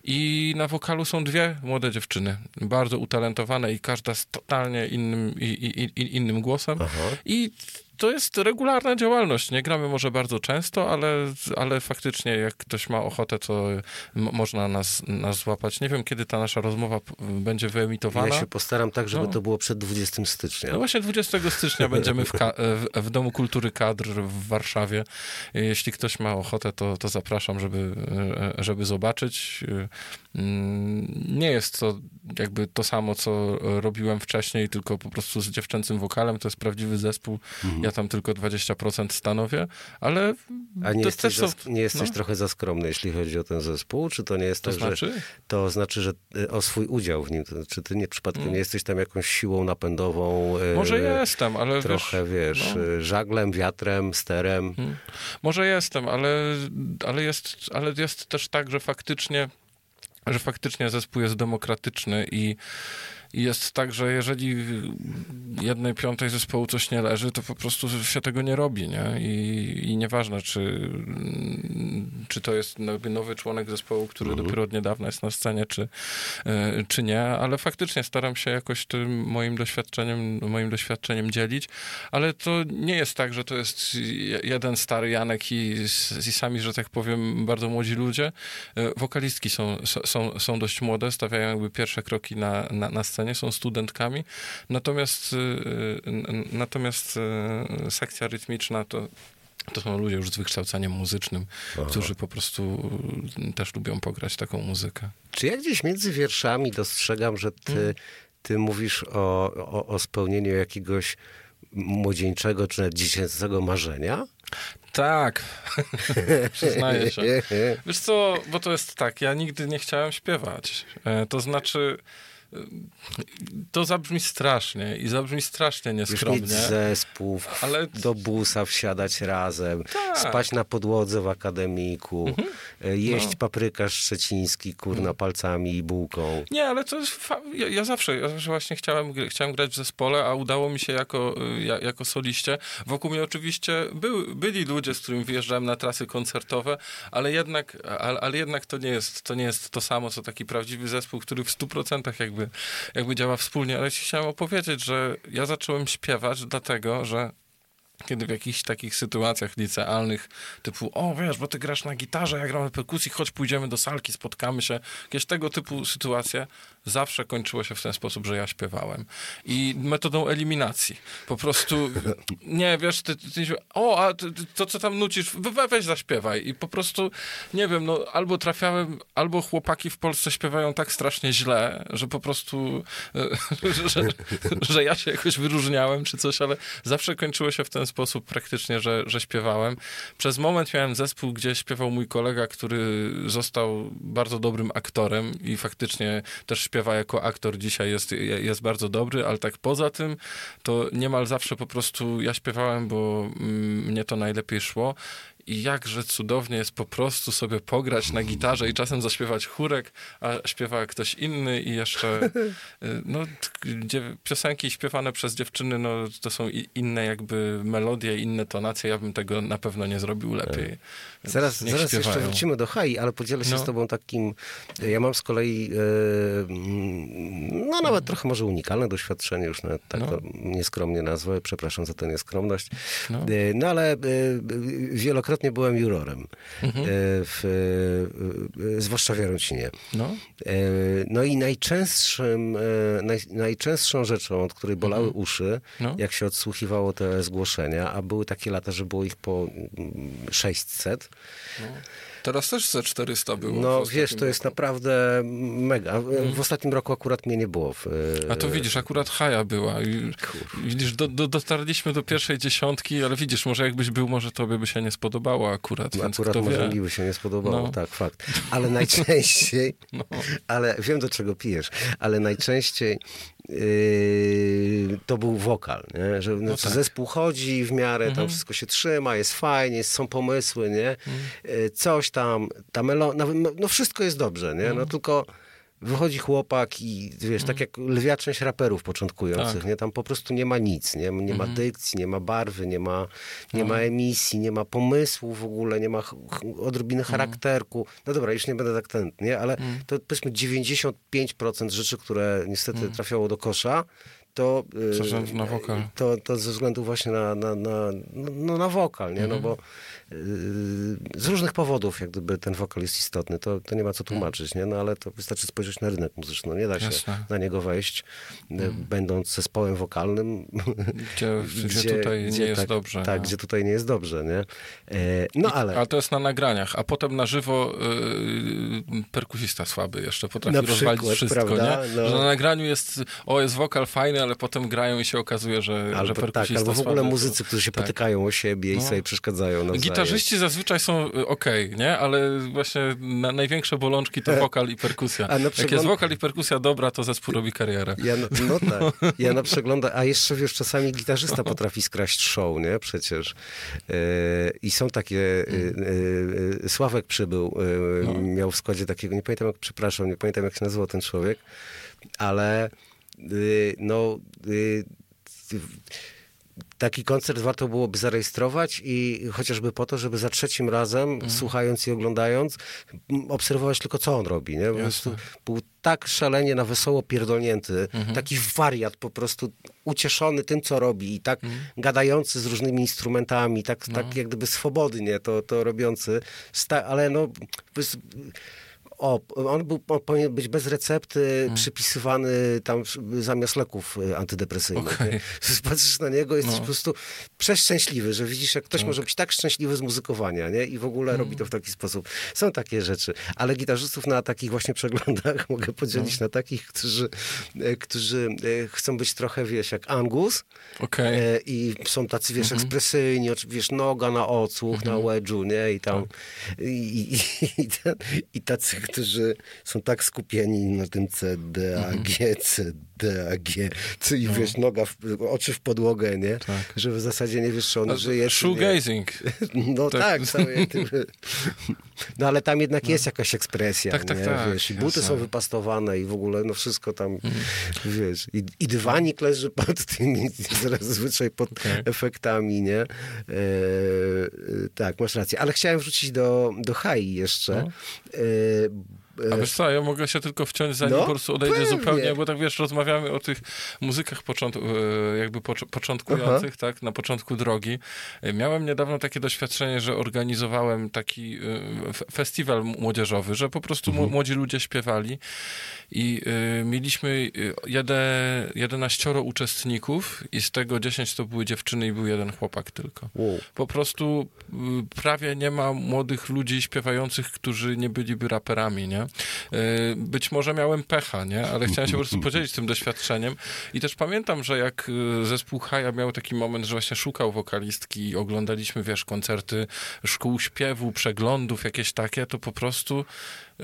I na wokalu są dwie młode dziewczyny, bardzo utalentowane i każda z totalnie innym, i, i, i, innym głosem. Aha. I to jest regularna działalność. Nie gramy może bardzo często, ale, ale faktycznie jak ktoś ma ochotę, to można nas, nas złapać. Nie wiem, kiedy ta nasza rozmowa będzie wyemitowana. Ja się postaram tak, żeby No. to było przed 20 stycznia. No właśnie 20 stycznia będziemy w, w, w Domu Kultury Kadr w Warszawie. Jeśli ktoś ma ochotę, to, to zapraszam, żeby, e, żeby zobaczyć. Mm, Nie jest to jakby to samo, co robiłem wcześniej, tylko po prostu z dziewczęcym wokalem. To jest prawdziwy zespół. Ja tam tylko 20% stanowię, ale A nie to jesteś, są... nie jesteś no. trochę za skromny, jeśli chodzi o ten zespół? Czy to nie jest To tak, znaczy? że to znaczy, że y, o swój udział w nim? To, czy ty nie przypadkiem nie jesteś tam jakąś siłą napędową? y, Mm. Może jestem, ale Trochę, wiesz, no. y, żaglem, wiatrem, sterem. Może jestem, ale, ale, jest, ale jest też tak, że faktycznie, że faktycznie zespół jest demokratyczny i, i jest tak, że jeżeli jednej piątej zespołu coś nie leży, to po prostu się tego nie robi, nie? I, i nieważne, czy, czy to jest nowy członek zespołu, który dopiero od niedawna jest na scenie, czy, e, czy nie, ale faktycznie staram się jakoś tym moim doświadczeniem, moim doświadczeniem dzielić, ale to nie jest tak, że to jest je- jeden stary Janek i, i sami, że tak powiem, bardzo młodzi ludzie. E, Wokalistki są, są, są dość młode, stawiają jakby pierwsze kroki na, na, na scenie, są studentkami, natomiast, n- natomiast e, sekcja rytmiczna to to są ludzie już z wykształceniem muzycznym, którzy po prostu e, też lubią pograć taką muzykę. Czy ja gdzieś między wierszami dostrzegam, że ty, Mm. ty mówisz o, o, o spełnieniu jakiegoś młodzieńczego czy nawet dziecięcego marzenia? Tak, przyznaję się. Wiesz co, bo to jest tak, ja nigdy nie chciałem śpiewać. E, To znaczy, to zabrzmi strasznie i zabrzmi strasznie Już mieć nieskromnie. zespół, Ale- do busa wsiadać razem, Tak. spać na podłodze w akademiku, e, jeść No. paprykarz szczeciński, kurna, palcami i bułką. Nie, ale to jest. Fa- ja, ja zawsze, ja zawsze właśnie chciałem, chciałem grać w zespole, a udało mi się jako, y, ja, jako soliście. Wokół mnie oczywiście byli ludzie, z którymi wyjeżdżałem na trasy koncertowe, ale jednak, ale, ale jednak to, nie jest, to nie jest to samo, co taki prawdziwy zespół, który w 100% jakby, jakby działa wspólnie. Ale ci chciałem opowiedzieć, że ja zacząłem śpiewać dlatego, że kiedy w jakichś takich sytuacjach licealnych, typu, o wiesz, bo ty grasz na gitarze, ja gram na perkusji, chodź pójdziemy do salki, spotkamy się. Jakieś tego typu sytuacje zawsze kończyło się w ten sposób, że ja śpiewałem. I metodą eliminacji. Po prostu, nie, wiesz, ty, ty, ty o, a ty, to co tam nucisz, we, weź zaśpiewaj. I po prostu, nie wiem, no albo trafiałem, albo chłopaki w Polsce śpiewają tak strasznie źle, że po prostu, że, że, że ja się jakoś wyróżniałem czy coś, ale zawsze kończyło się w ten sposób praktycznie, że, że śpiewałem. Przez moment miałem zespół, gdzie śpiewał mój kolega, który został bardzo dobrym aktorem i faktycznie też śpiewa jako aktor dzisiaj jest, jest bardzo dobry, ale tak poza tym to niemal zawsze po prostu ja śpiewałem, bo mm, mnie to najlepiej szło i jakże cudownie jest po prostu sobie pograć na gitarze i czasem zaśpiewać chórek, a śpiewa ktoś inny i jeszcze y, no, piosenki śpiewane przez dziewczyny, no to są inne jakby melodie, inne tonacje, ja bym tego na pewno nie zrobił lepiej. Zaraz, zaraz jeszcze wrócimy do Hai, ale podzielę się no. z tobą takim, ja mam z kolei e, no nawet trochę może unikalne doświadczenie, już nawet tak no. nieskromnie nazwę, przepraszam za tę nieskromność, no, e, no ale e, wielokrotnie wielokrotnie byłem jurorem, mhm. E, w, e, zwłaszcza w Jarocinie. No. E, no i najczęstszym, naj, najczęstszą rzeczą, od której bolały mhm. uszy, no. jak się odsłuchiwało te zgłoszenia, a były takie lata, że było ich po 600, no. Teraz też ze 400 było. No wiesz, to roku. jest naprawdę mega. Hmm. W ostatnim roku akurat mnie nie było. W... A to widzisz, akurat Haja była. I, widzisz, do, do, dotarliśmy do pierwszej dziesiątki, ale widzisz, może jakbyś był, może tobie by się nie spodobało akurat. No, akurat może mi by się nie spodobało, no. tak, fakt. Ale najczęściej, no. ale wiem do czego pijesz, ale najczęściej Yy, to był wokal, nie? że no tak. zespół chodzi w miarę, mhm. tam wszystko się trzyma, jest fajnie, są pomysły, nie? Mhm. Yy, coś tam, ta melodia, no, no wszystko jest dobrze, nie? No mhm. tylko wychodzi chłopak i wiesz, tak jak lwia część raperów początkujących, tak. nie? Tam po prostu nie ma nic, nie? Nie ma dykcji, nie ma barwy, nie ma, nie ma emisji, nie ma pomysłu w ogóle, nie ma odrobiny charakterku. No dobra, już nie będę tak ten, nie? Ale to powiedzmy 95% rzeczy, które niestety trafiało do kosza, to, y, na wokal. To, to ze względu właśnie na, na, na, no, na wokal, nie? No bo z różnych powodów jak gdyby ten wokal jest istotny, to, to nie ma co tłumaczyć, nie? No ale to wystarczy spojrzeć na rynek muzyczny, no, nie da się Jasne. na niego wejść, mm. będąc zespołem wokalnym. Gdzie, gdzie, gdzie tutaj gdzie nie jest tak, dobrze. Tak, gdzie tutaj nie jest dobrze, nie? E, no ale... Ale to jest na nagraniach, a potem na żywo yy, perkusista słaby jeszcze potrafi na rozwalić wszystko, prawda? nie? No. Że na nagraniu jest, o jest wokal fajny, ale potem grają i się okazuje, że, albo, że tak, perkusista tak, albo w ogóle muzycy, którzy się tak. potykają o siebie no. i sobie przeszkadzają nawzajem gitarzyści zazwyczaj są y, ok, nie? Ale właśnie na, największe bolączki to wokal i perkusja. A Jak jest wokal i perkusja dobra, to zespół robi karierę. Ja, no tak. Ja na przegląda, a jeszcze wiesz, czasami gitarzysta potrafi skraść show, nie? Przecież. Yy, I są takie, yy, yy, Sławek przybył, no. miał w składzie takiego, nie pamiętam jak, przepraszam, nie pamiętam jak się nazywał ten człowiek, ale no taki koncert warto byłoby zarejestrować i chociażby po to, żeby za trzecim razem, mhm. słuchając i oglądając, obserwować tylko, co on robi. Nie? Po prostu był tak szalenie na wesoło pierdolnięty, mhm. taki wariat po prostu ucieszony tym, co robi i tak mhm. gadający z różnymi instrumentami, tak, no. tak jak gdyby swobodnie to, to robiący, ale no o, on był, powinien być bez recepty, hmm. przypisywany tam zamiast leków y, antydepresyjnych. Okay. Patrzysz na niego, jesteś no. po prostu przeszczęśliwy, że widzisz, jak ktoś tak. może być tak szczęśliwy z muzykowania, nie? I w ogóle hmm. robi to w taki sposób. Są takie rzeczy, ale gitarzystów na takich właśnie przeglądach mogę podzielić no. na takich, którzy, e, którzy e, chcą być trochę, wiesz, jak Angus okay. i są tacy, wiesz, mm -hmm. ekspresyjni, wiesz, noga na odsłuch, -hmm. na wedżu, nie? I tam tak. i, i, i, i tacy którzy są tak skupieni na tym C, D, A, G, C, D, A, G, co i no. wiesz, noga, w, oczy w podłogę, nie? Tak. Że w zasadzie nie wiesz, czy on A, żyje. Shoegazing. No tak, tak całe, No ale tam jednak no. jest jakaś ekspresja, tak, tak, nie? Tak, wiesz, i buty są wypastowane i w ogóle, no wszystko tam, mhm. wiesz, i, i dywanik leży pod tymi, zazwyczaj pod okay. efektami, nie? E, tak, masz rację. Ale chciałem wrócić do, do Hai jeszcze, no. e, A wiesz co, ja mogę się tylko wciąć, zanim No, po prostu odejdę pewnie. zupełnie, bo tak wiesz, rozmawiamy o tych muzykach począt, e, jakby pocz początkujących, tak, na początku drogi. E, Miałem niedawno takie doświadczenie, że organizowałem taki e, festiwal młodzieżowy, że po prostu Mhm. młodzi ludzie śpiewali i e, mieliśmy e, jede, 11 uczestników i z tego 10 to były dziewczyny i był jeden chłopak tylko. Wow. Po prostu prawie nie ma młodych ludzi śpiewających, którzy nie byliby raperami, nie? Y, Być może miałem pecha, nie? Ale chciałem się po prostu podzielić tym doświadczeniem. I też pamiętam, że jak y, zespół Haja miał taki moment, że właśnie szukał wokalistki i oglądaliśmy, wiesz, koncerty szkół śpiewu, przeglądów, jakieś takie, to po prostu y,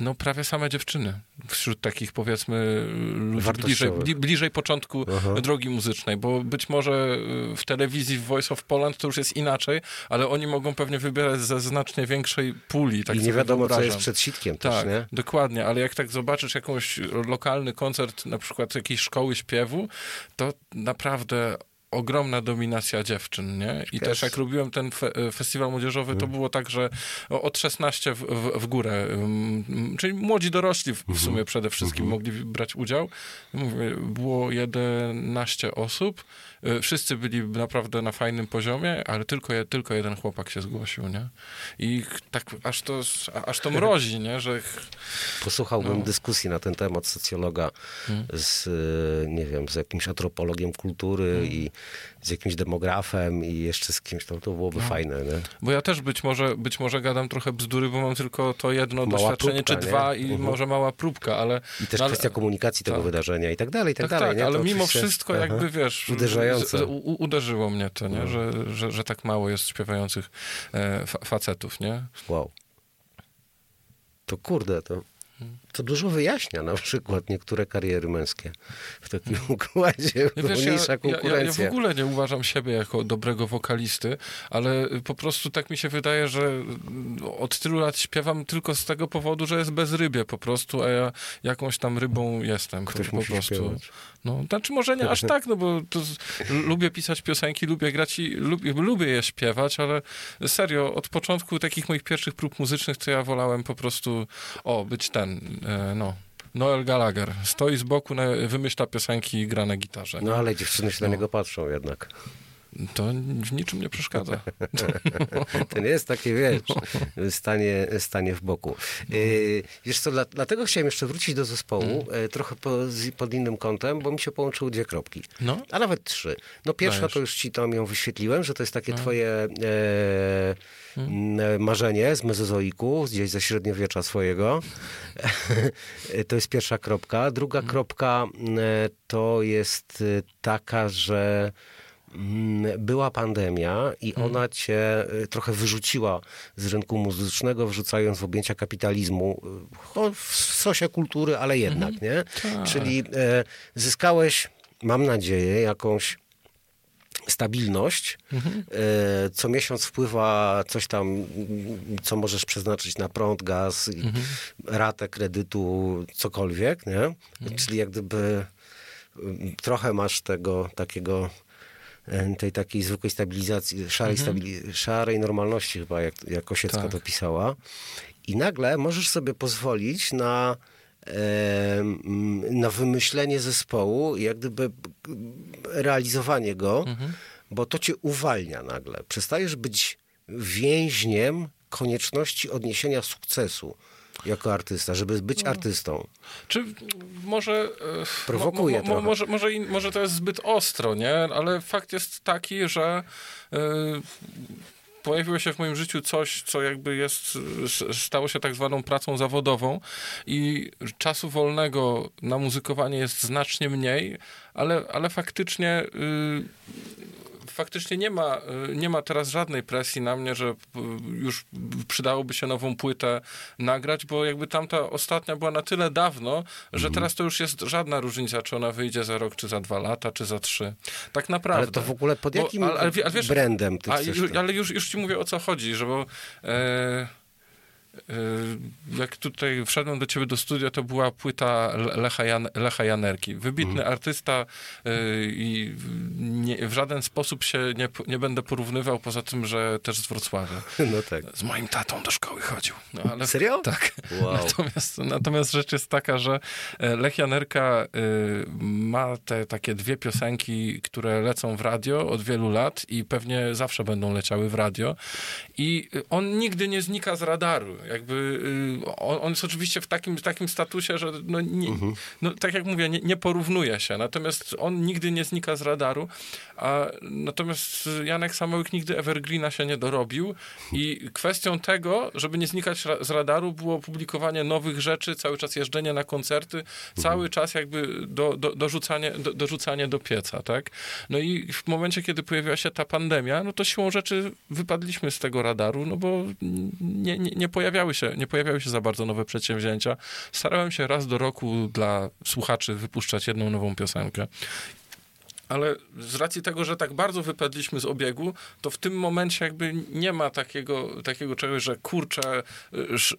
no prawie same dziewczyny wśród takich powiedzmy ludzi bliżej, bliżej początku drogi muzycznej, bo być może y, w telewizji w Voice of Poland to już jest inaczej, ale oni mogą pewnie wybierać ze znacznie większej puli. Tak I nie wiadomo, co wyobrażam. jest przed sitkiem Tak, też, nie? dokładnie, ale jak tak zobaczysz jakąś lokalny koncert, na przykład jakiejś szkoły śpiewu, to naprawdę ogromna dominacja dziewczyn, nie? I też jak robiłem ten fe festiwal młodzieżowy, to było tak, że od 16 w, w, w górę, ym, czyli młodzi dorośli w, w sumie przede wszystkim mogli brać udział. Mówię, było 11 osób, wszyscy byli naprawdę na fajnym poziomie, ale tylko, tylko jeden chłopak się zgłosił, nie? I tak aż to, aż to mrozi, nie? Że Posłuchałbym No. dyskusji na ten temat socjologa Hmm. z, y, nie wiem, z jakimś antropologiem kultury Hmm. i z jakimś demografem i jeszcze z kimś, to, to byłoby No. fajne, nie? Bo ja też być może, być może gadam trochę bzdury, bo mam tylko to jedno Mała doświadczenie, próbka, czy nie? dwa i Mhm. może mała próbka, ale... I też no, ale- kwestia komunikacji tego tak. wydarzenia i tak dalej, i tak, Tak, dalej. tak, ale mimo oczywiście- wszystko Aha. jakby, wiesz... Uderzające. U- uderzyło mnie to, nie? Że, że, że tak mało jest śpiewających e, fa facetów, nie? Wow. To kurde, to, Hmm. To dużo wyjaśnia na przykład niektóre kariery męskie w takim układzie, Ja bo wiesz, mniejsza ja, ja, ja w konkurencja. ogóle nie uważam siebie jako dobrego wokalisty, ale po prostu tak mi się wydaje, że od tylu lat śpiewam tylko z tego powodu, że jest bezrybie po prostu, a ja jakąś tam rybą jestem Ktoś po, musi prostu. śpiewać. No, znaczy może nie aż tak, no bo lubię pisać piosenki, lubię grać i lubię, lubię je śpiewać, ale serio, od początku takich moich pierwszych prób muzycznych, to ja wolałem po prostu, o, być ten, no, Noel Gallagher. Stoi z boku, na, wymyśla piosenki i gra na gitarze. No ale dziewczyny się na niego patrzą jednak. To w niczym nie przeszkadza. Nie jest takie, wiesz, stanie, stanie w boku. Yy, wiesz co, dla, dlatego chciałem jeszcze wrócić do zespołu, e, trochę po, z, pod innym kątem, bo mi się połączyły dwie kropki. No. A nawet trzy. No pierwsza Dajesz. to już ci tam ją wyświetliłem, że to jest takie twoje e, m, marzenie z mezozoiku, gdzieś ze średniowiecza swojego. to jest pierwsza kropka. Druga kropka m, to jest y, taka, że mm, była pandemia i ona cię y, trochę wyrzuciła z rynku muzycznego, wrzucając w objęcia kapitalizmu y, w sosie kultury, ale jednak, nie? Czyli e, zyskałeś, mam nadzieję, jakąś stabilność. E, Co miesiąc wpływa coś tam, mm, co możesz przeznaczyć na prąd, gaz, ratę kredytu, cokolwiek, nie? Czyli jak gdyby mm, trochę masz tego takiego tej takiej zwykłej stabilizacji, szarej, stabili- szarej normalności chyba, jak, jak Osiecka Tak. to pisała. I nagle możesz sobie pozwolić na, na wymyślenie zespołu, i jak gdyby realizowanie go, bo to cię uwalnia nagle. Przestajesz być więźniem konieczności odniesienia sukcesu jako artysta, żeby być artystą. Czy może... e, Prowokuje mo, mo, trochę. może, może, może to jest zbyt ostro, nie? Ale fakt jest taki, że e, pojawiło się w moim życiu coś, co jakby jest, stało się tak zwaną pracą zawodową i czasu wolnego na muzykowanie jest znacznie mniej, ale, ale faktycznie... faktycznie nie ma, y, nie ma teraz żadnej presji na mnie, że y, już przydałoby się nową płytę nagrać, bo jakby tamta ostatnia była na tyle dawno, że Mhm. teraz to już jest żadna różnica, czy ona wyjdzie za rok, czy za dwa lata, czy za trzy. Tak naprawdę. Ale to w ogóle pod Bo- jakim ale- ale wie- ale wiesz- brandem ty A, chcesz ju- to? ale już, już ci mówię o co chodzi, że bo e, jak tutaj wszedłem do ciebie do studia, to była płyta Lecha, Jan, Lecha Janerki. Wybitny mm. artysta i nie, w żaden sposób się nie, nie będę porównywał, poza tym, że też z Wrocławia. No tak. Z moim tatą do szkoły chodził. No, ale, Serio? Tak. Wow. Natomiast, natomiast rzecz jest taka, że Lech Janerka ma te takie dwie piosenki, które lecą w radio od wielu lat i pewnie zawsze będą leciały w radio. I on nigdy nie znika z radaru. Jakby y, on, on jest oczywiście w takim, takim statusie, że no, nie, mhm. no, tak jak mówię, nie, nie porównuje się. Natomiast on nigdy nie znika z radaru. A natomiast Janek Samołyk nigdy Evergreena się nie dorobił i kwestią tego, żeby nie znikać z radaru, było publikowanie nowych rzeczy, cały czas jeżdżenie na koncerty, mhm. cały czas jakby do, do, dorzucanie, do, dorzucanie do pieca, tak? No i w momencie, kiedy pojawiła się ta pandemia, no to siłą rzeczy wypadliśmy z tego radaru, no bo nie, nie, nie, pojawiały się, nie pojawiały się za bardzo nowe przedsięwzięcia. Starałem się raz do roku dla słuchaczy wypuszczać jedną nową piosenkę ale z racji tego, że tak bardzo wypadliśmy z obiegu, to w tym momencie jakby nie ma takiego, takiego czegoś, że kurczę,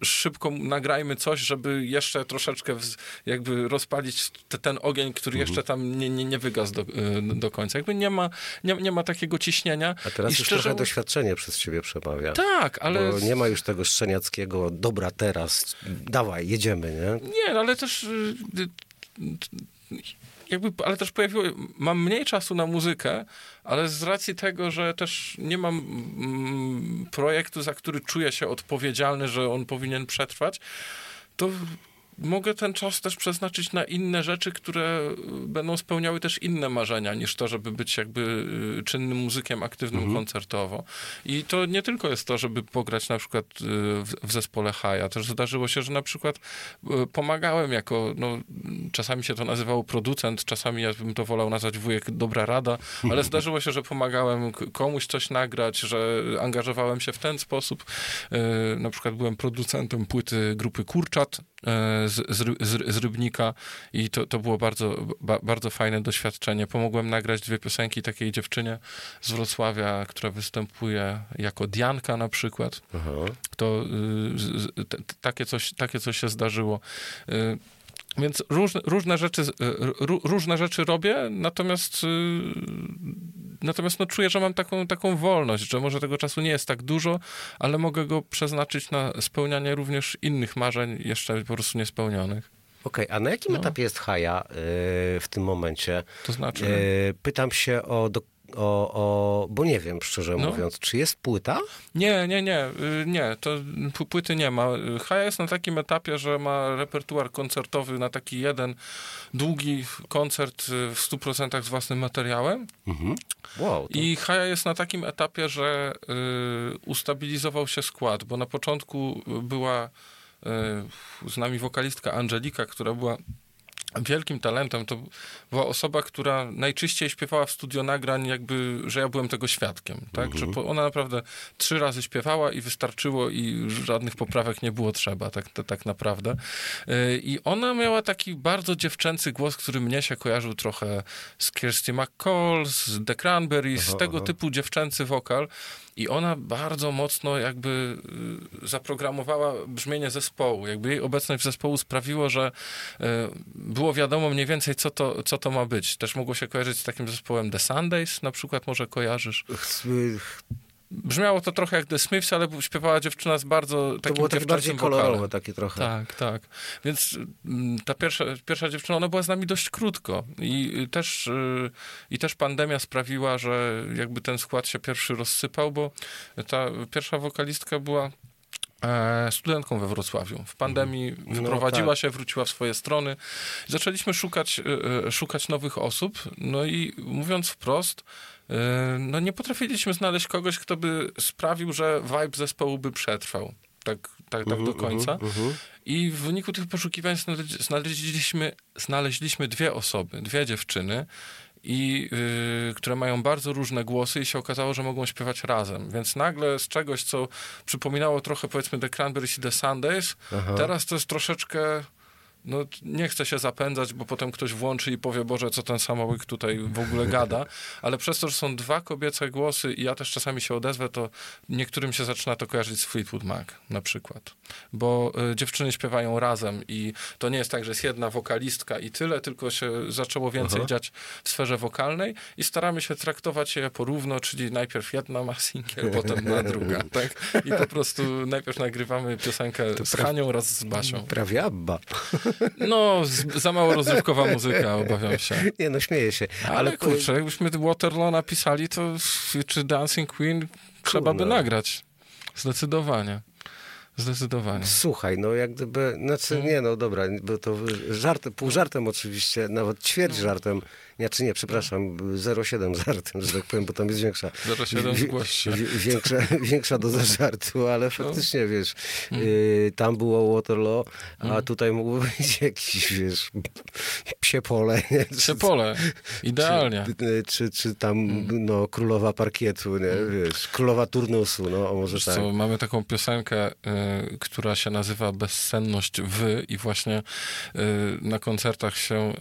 szybko nagrajmy coś, żeby jeszcze troszeczkę jakby rozpalić te, ten ogień, który mhm. jeszcze tam nie, nie, nie wygasł do, y, do końca. Jakby nie ma, nie, nie ma takiego ciśnienia. A teraz I już szczerze... trochę doświadczenie przez ciebie przemawia. Tak, ale... Bo nie ma już tego szczeniackiego, dobra teraz, dawaj, jedziemy, nie? Nie, no ale też y, jakby, ale też pojawiło, mam mniej czasu na muzykę, ale z racji tego, że też nie mam mm, projektu, za który czuję się odpowiedzialny, że on powinien przetrwać, to mogę ten czas też przeznaczyć na inne rzeczy, które y, będą spełniały też inne marzenia niż to, żeby być jakby y, czynnym muzykiem aktywnym mhm. koncertowo. I to nie tylko jest to, żeby pograć na przykład y, w, w zespole Haja. Też zdarzyło się, że na przykład pomagałem jako, no, czasami się to nazywało producent, czasami ja bym to wolał nazwać wujek dobra rada, ale zdarzyło się, że pomagałem komuś coś nagrać, że angażowałem się w ten sposób. Na przykład byłem producentem płyty grupy Kurczat, z, z, z Rybnika i to, to było bardzo, ba, bardzo fajne doświadczenie. Pomogłem nagrać dwie piosenki takiej dziewczynie z Wrocławia, która występuje jako Dianka na przykład. Aha. To y, t, takie, coś, takie coś się zdarzyło. Y, więc różne, różne, rzeczy, y, różne rzeczy robię, natomiast, y, natomiast no czuję, że mam taką, taką wolność, że może tego czasu nie jest tak dużo, ale mogę go przeznaczyć na spełnianie również innych marzeń jeszcze po prostu niespełnionych. Okej, okay, a na jakim no. etapie jest Haja yy, w tym momencie? To znaczy? Pytam się o do, o, o, bo nie wiem, szczerze no. mówiąc, czy jest płyta? Nie, nie, nie, y, nie, to płyty nie ma. Haja jest na takim etapie, że ma repertuar koncertowy na taki jeden długi koncert y, w 100% z własnym materiałem. Mhm. Wow, to... I Haja jest na takim etapie, że y, ustabilizował się skład, bo na początku była y, z nami wokalistka Angelika, która była wielkim talentem to była osoba, która najczyściej śpiewała w studio nagrań, jakby, że ja byłem tego świadkiem, tak? Mhm. Że ona naprawdę trzy razy śpiewała i wystarczyło i żadnych poprawek nie było trzeba, tak, tak naprawdę. Y, I ona miała taki bardzo dziewczęcy głos, który mnie się kojarzył trochę z Kirsty McCall, z The Cranberries, z tego aha. typu dziewczęcy wokal. I ona bardzo mocno jakby y, zaprogramowała brzmienie zespołu. Jakby jej obecność w zespołu sprawiło, że y, było wiadomo mniej więcej, co to, co to ma być. Też mogło się kojarzyć z takim zespołem The Sundays, na przykład może kojarzysz. Brzmiało to trochę jak The Smiths, ale śpiewała dziewczyna z bardzo takim To było takie bardziej kolorowe, takie trochę. Tak, tak. Więc mm, ta pierwsza, pierwsza dziewczyna, ona była z nami dość krótko i też, y, i też pandemia sprawiła, że jakby ten skład się pierwszy rozsypał, bo ta pierwsza wokalistka była e, studentką we Wrocławiu. W pandemii no, wyprowadziła tak. się, wróciła w swoje strony. Zaczęliśmy szukać, e, szukać nowych osób, no i mówiąc wprost, no nie potrafiliśmy znaleźć kogoś, kto by sprawił, że vibe zespołu by przetrwał. Tak, tak, tak do mhm, końca. Mhm, mhm. I w wyniku tych poszukiwań znaleźliśmy, znaleźliśmy dwie osoby, dwie dziewczyny, i yy, które mają bardzo różne głosy i się okazało, że mogą śpiewać razem. Więc nagle z czegoś, co przypominało trochę powiedzmy The Cranberries i The Sundays, Aha. teraz to jest troszeczkę no, nie chcę się zapędzać, bo potem ktoś włączy i powie, Boże, co ten samołyk tutaj w ogóle gada, ale przez to, że są dwa kobiece głosy i ja też czasami się odezwę, to niektórym się zaczyna to kojarzyć z Fleetwood Mac na przykład. Bo y, dziewczyny śpiewają razem i to nie jest tak, że jest jedna wokalistka i tyle, tylko się zaczęło więcej Aha. dziać w sferze wokalnej i staramy się traktować je porówno, czyli najpierw jedna ma singiel, potem na druga, tak? I po prostu najpierw nagrywamy piosenkę z Hanią oraz z Basią. Prawie Abba. No, za mało rozrywkowa muzyka, obawiam się. Nie no, śmieję się. Ale kurczę, jakbyśmy Waterloo napisali, to czy Dancing Queen trzeba by nagrać. Zdecydowanie. Zdecydowanie. Słuchaj, no jak gdyby, znaczy nie no dobra, bo to żart, pół żartem oczywiście, nawet ćwierć żartem, znaczy nie, przepraszam, 0,7 żartem, że tak powiem, bo tam jest większa, 0,7 wi- zgłoś się. wi- większa, większa doza żartu, ale faktycznie, wiesz, Mm. y, tam było Waterloo, a tutaj mógłby być jakiś, wiesz, psie pole, nie? Czy- Pole. Idealnie. Czy, czy, czy tam, no, królowa parkietu, nie, wiesz, królowa turnusu, no, może Wiesz tak. co, mamy taką piosenkę, y, która się nazywa Bezsenność Wy i właśnie y, na koncertach się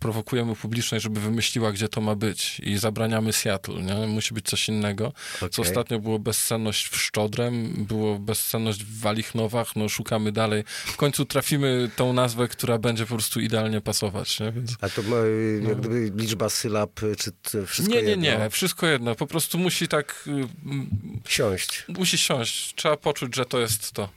prowokujemy publiczność, żeby wymyśliła, gdzie to ma być i zabraniamy Seattle, nie? Musi być coś innego. Co Okej. ostatnio było Bezsenność w Szczodrem, było Bezsenność w Walichnowach, no szukamy dalej. W końcu trafimy tą nazwę, która będzie po prostu idealnie pasować, nie? Więc... A to ma, y, jak gdyby liczba sylab, y, czy wszystko. Nie, nie, jedno? nie, wszystko jedno. Po prostu musi tak, y, Siąść. musi siąść. Trzeba poczuć, że to jest to.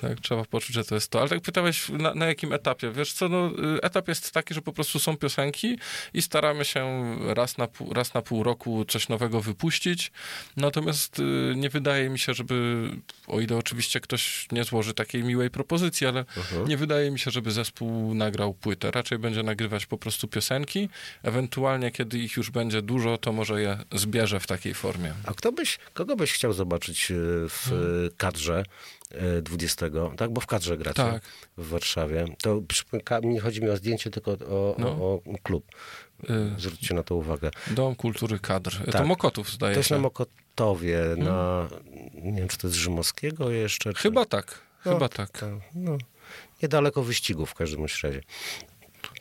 Tak, trzeba poczuć, że to jest to. Ale tak pytałeś, na, na jakim etapie? Wiesz co, no, y, etap jest taki, że po prostu są piosenki i staramy się raz na pół, raz na pół roku coś nowego wypuścić. Natomiast y, nie wydaje mi się, żeby, o ile oczywiście ktoś nie złoży takiej miłej propozycji, ale nie wydaje mi się, żeby zespół nagrał płytę. Raczej będzie nagrywać po prostu piosenki. Ewentualnie, kiedy ich już będzie dużo, to może je zbierze w takiej formie. A kto byś, kogo byś chciał zobaczyć y, w y, kadrze 20, tak? Bo w kadrze gracie Tak. w Warszawie. To nie chodzi mi o zdjęcie, tylko o, No. o, o klub. Y, Zwróćcie na to uwagę. Dom Kultury Kadr. To Tak. Mokotów, zdaje To jest się. na Mokotowie, na, nie wiem, czy to jest Rzymowskiego jeszcze? Czy... Chyba tak, No, chyba tak. tak, no. Niedaleko wyścigu w każdym razie.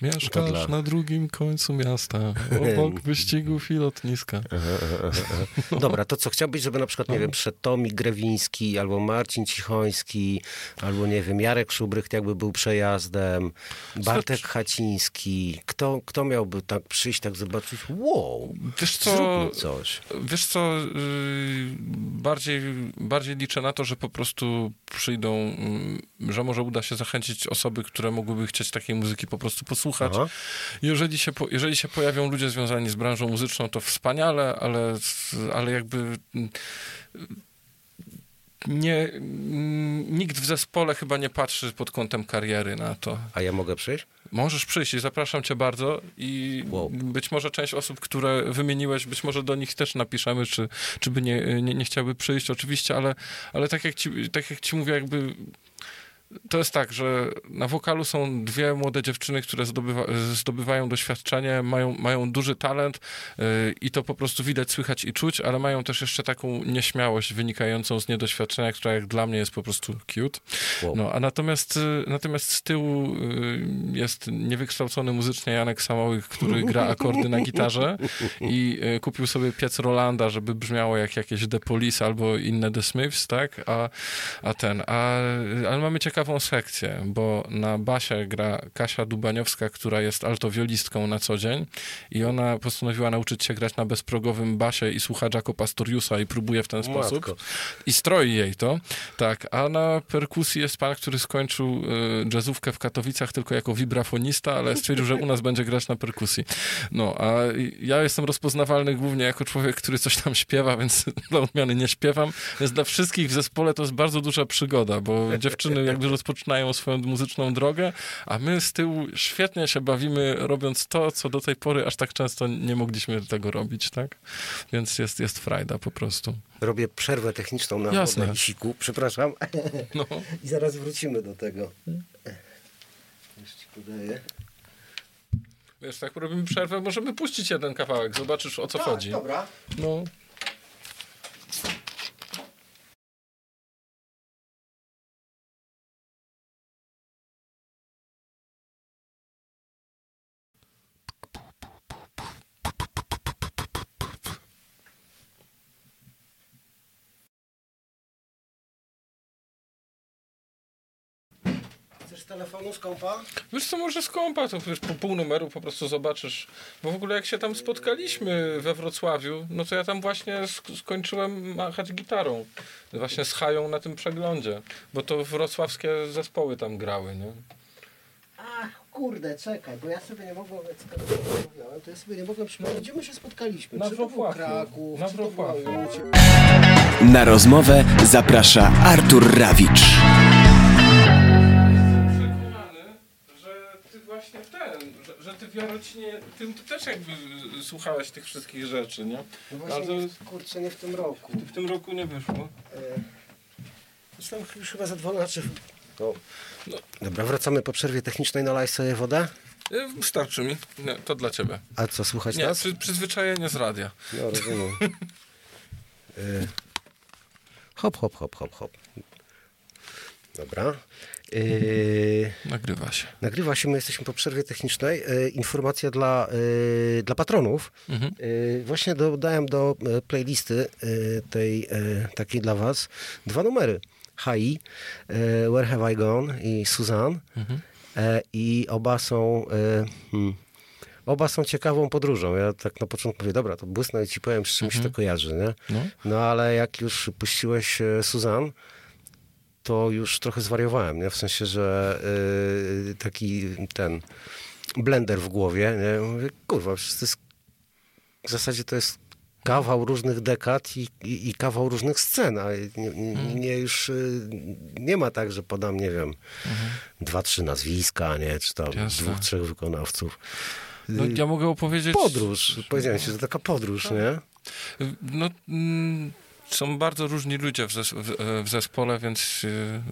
Mieszkasz dla- na drugim końcu miasta, obok wyścigów i lotniska. Dobra, to co, chciałbyś, żeby na przykład, nie wiem, przed Tomi Grewiński, albo Marcin Cichoński, albo nie wiem, Jarek Szubrycht jakby był przejazdem, Bartek Haciński. Kto, kto miałby tak przyjść, tak zobaczyć, wow, Wiesz co, coś. wiesz co yy, bardziej, bardziej liczę na to, że po prostu przyjdą, yy, że może uda się zachęcić osoby, które mogłyby chcieć takiej muzyki po prostu posłuchać. Aha. Jeżeli się, po, jeżeli się pojawią ludzie związani z branżą muzyczną, to wspaniale, ale, ale jakby mm, nie, mm, nikt w zespole chyba nie patrzy pod kątem kariery na to. A ja mogę przyjść? Możesz przyjść i zapraszam cię bardzo i Wow. być może część osób, które wymieniłeś, być może do nich też napiszemy, czy, czy by nie, nie, nie chciały przyjść, oczywiście, ale, ale tak, jak ci, tak jak ci mówię, jakby to jest tak, że na wokalu są dwie młode dziewczyny, które zdobywa, zdobywają doświadczenie, mają, mają duży talent yy, i to po prostu widać, słychać i czuć, ale mają też jeszcze taką nieśmiałość wynikającą z niedoświadczenia, która jak dla mnie jest po prostu cute. Wow. No, a natomiast, y, natomiast z tyłu y, jest niewykształcony muzycznie Janek Samołyk, który gra akordy na gitarze i y, kupił sobie piec Rolanda, żeby brzmiało jak jakieś The Police albo inne The Smiths, tak? A, a ten, a, ale mamy ciekawą sekcję, bo na basie gra Kasia Dubaniowska, która jest altowiolistką na co dzień i ona postanowiła nauczyć się grać na bezprogowym basie i słucha Jaco Pastoriusa i próbuje w ten Matko. sposób i stroi jej to, tak, a na perkusji jest pan, który skończył y, jazzówkę w Katowicach tylko jako wibrafonista, ale stwierdził, że u nas będzie grać na perkusji. No, a ja jestem rozpoznawalny głównie jako człowiek, który coś tam śpiewa, więc dla odmiany nie śpiewam, więc dla wszystkich w zespole to jest bardzo duża przygoda, bo dziewczyny jakby rozpoczynają swoją muzyczną drogę, a my z tyłu świetnie się bawimy, robiąc to, co do tej pory aż tak często nie mogliśmy tego robić, tak? Więc jest, jest frajda po prostu. Robię przerwę techniczną na Jasne. siku, przepraszam. No. I zaraz wrócimy do tego. Już ci podaję. Wiesz, tak robimy przerwę, możemy puścić jeden kawałek, zobaczysz o co chodzi. dobra. No. Telefonu, z kompa? Wiesz co, może skąpa, to wiesz, po pół numeru po prostu zobaczysz. Bo w ogóle jak się tam spotkaliśmy we Wrocławiu, no to ja tam właśnie sk- skończyłem machać gitarą. Właśnie z Hają na tym przeglądzie. Bo to wrocławskie zespoły tam grały, nie? Ach, kurde, czekaj, bo ja sobie nie mogłem, skoro mówiłem, to ja sobie nie mogłem przypomnieć, gdzie my się spotkaliśmy. Na czy Wrocławiu. Kraków, Na Wrocławiu. Łódź? Na rozmowę zaprasza Artur Rawicz. Właśnie ten, że, że ty w Jarocinie, ty, ty też jakby słuchałeś tych wszystkich rzeczy, nie? No Ale właśnie, nie, kurczę, nie w tym roku. w tym roku nie wyszło. E, Zresztą już chyba za 12. O. No. Dobra, wracamy po przerwie technicznej. Nalaj sobie wodę. Y, Starczy mi. Nie, to dla ciebie. A co, słuchać Nie, nas? przy, przyzwyczajenie z radia. No, rozumiem. E, hop, hop, hop, hop, hop. Dobra. E, Nagrywa się. nagrywa się, my jesteśmy po przerwie technicznej. E, informacja dla, e, dla patronów. Mhm. E, właśnie dodałem do e, playlisty e, tej takiej dla was dwa numery. HI, Where Have I Gone i Suzanne. Mhm. I oba są... Hmm, Oba są ciekawą podróżą. Ja tak na początku mówię, dobra, to błysnę i ci powiem, z czymś to kojarzy, nie? No. No ale jak już puściłeś e, Suzanne, to już trochę zwariowałem, nie? W sensie, że y, taki ten blender w głowie, nie? Mówię, kurwa, to jest, w zasadzie to jest kawał różnych dekad i, i, i kawał różnych scen, a nie, nie, nie już y, nie ma tak, że podam, nie wiem, dwa, trzy nazwiska, nie? Czy tam Jasne. dwóch, trzech wykonawców. No, ja mogę opowiedzieć... Podróż, powiedziałem ci, że taka podróż, nie? No, mm, są bardzo różni ludzie w, zes- w, e, zespole, więc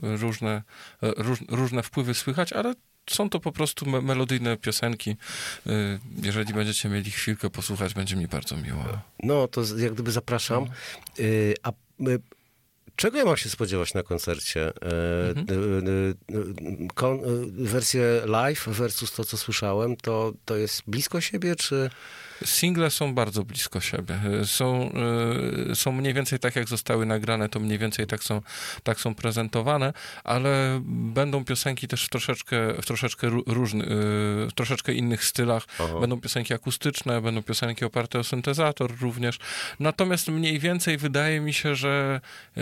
różne, e, róż, różne wpływy słychać, ale są to po prostu me melodyjne piosenki. Y, Jeżeli będziecie mieli chwilkę posłuchać, będzie mi bardzo miło. No, to jak gdyby zapraszam. Y, a czego ja mam się spodziewać na koncercie? E, Mhm. kon, wersję live versus to, co słyszałem, to, to jest blisko siebie, czy... Single są bardzo blisko siebie. Są, y, są mniej więcej tak, jak zostały nagrane, to mniej więcej tak są, tak są prezentowane, ale będą piosenki też w troszeczkę, w troszeczkę ró- różny, y, w troszeczkę innych stylach. Aha. Będą piosenki akustyczne, będą piosenki oparte o syntezator również. Natomiast mniej więcej wydaje mi się, że e,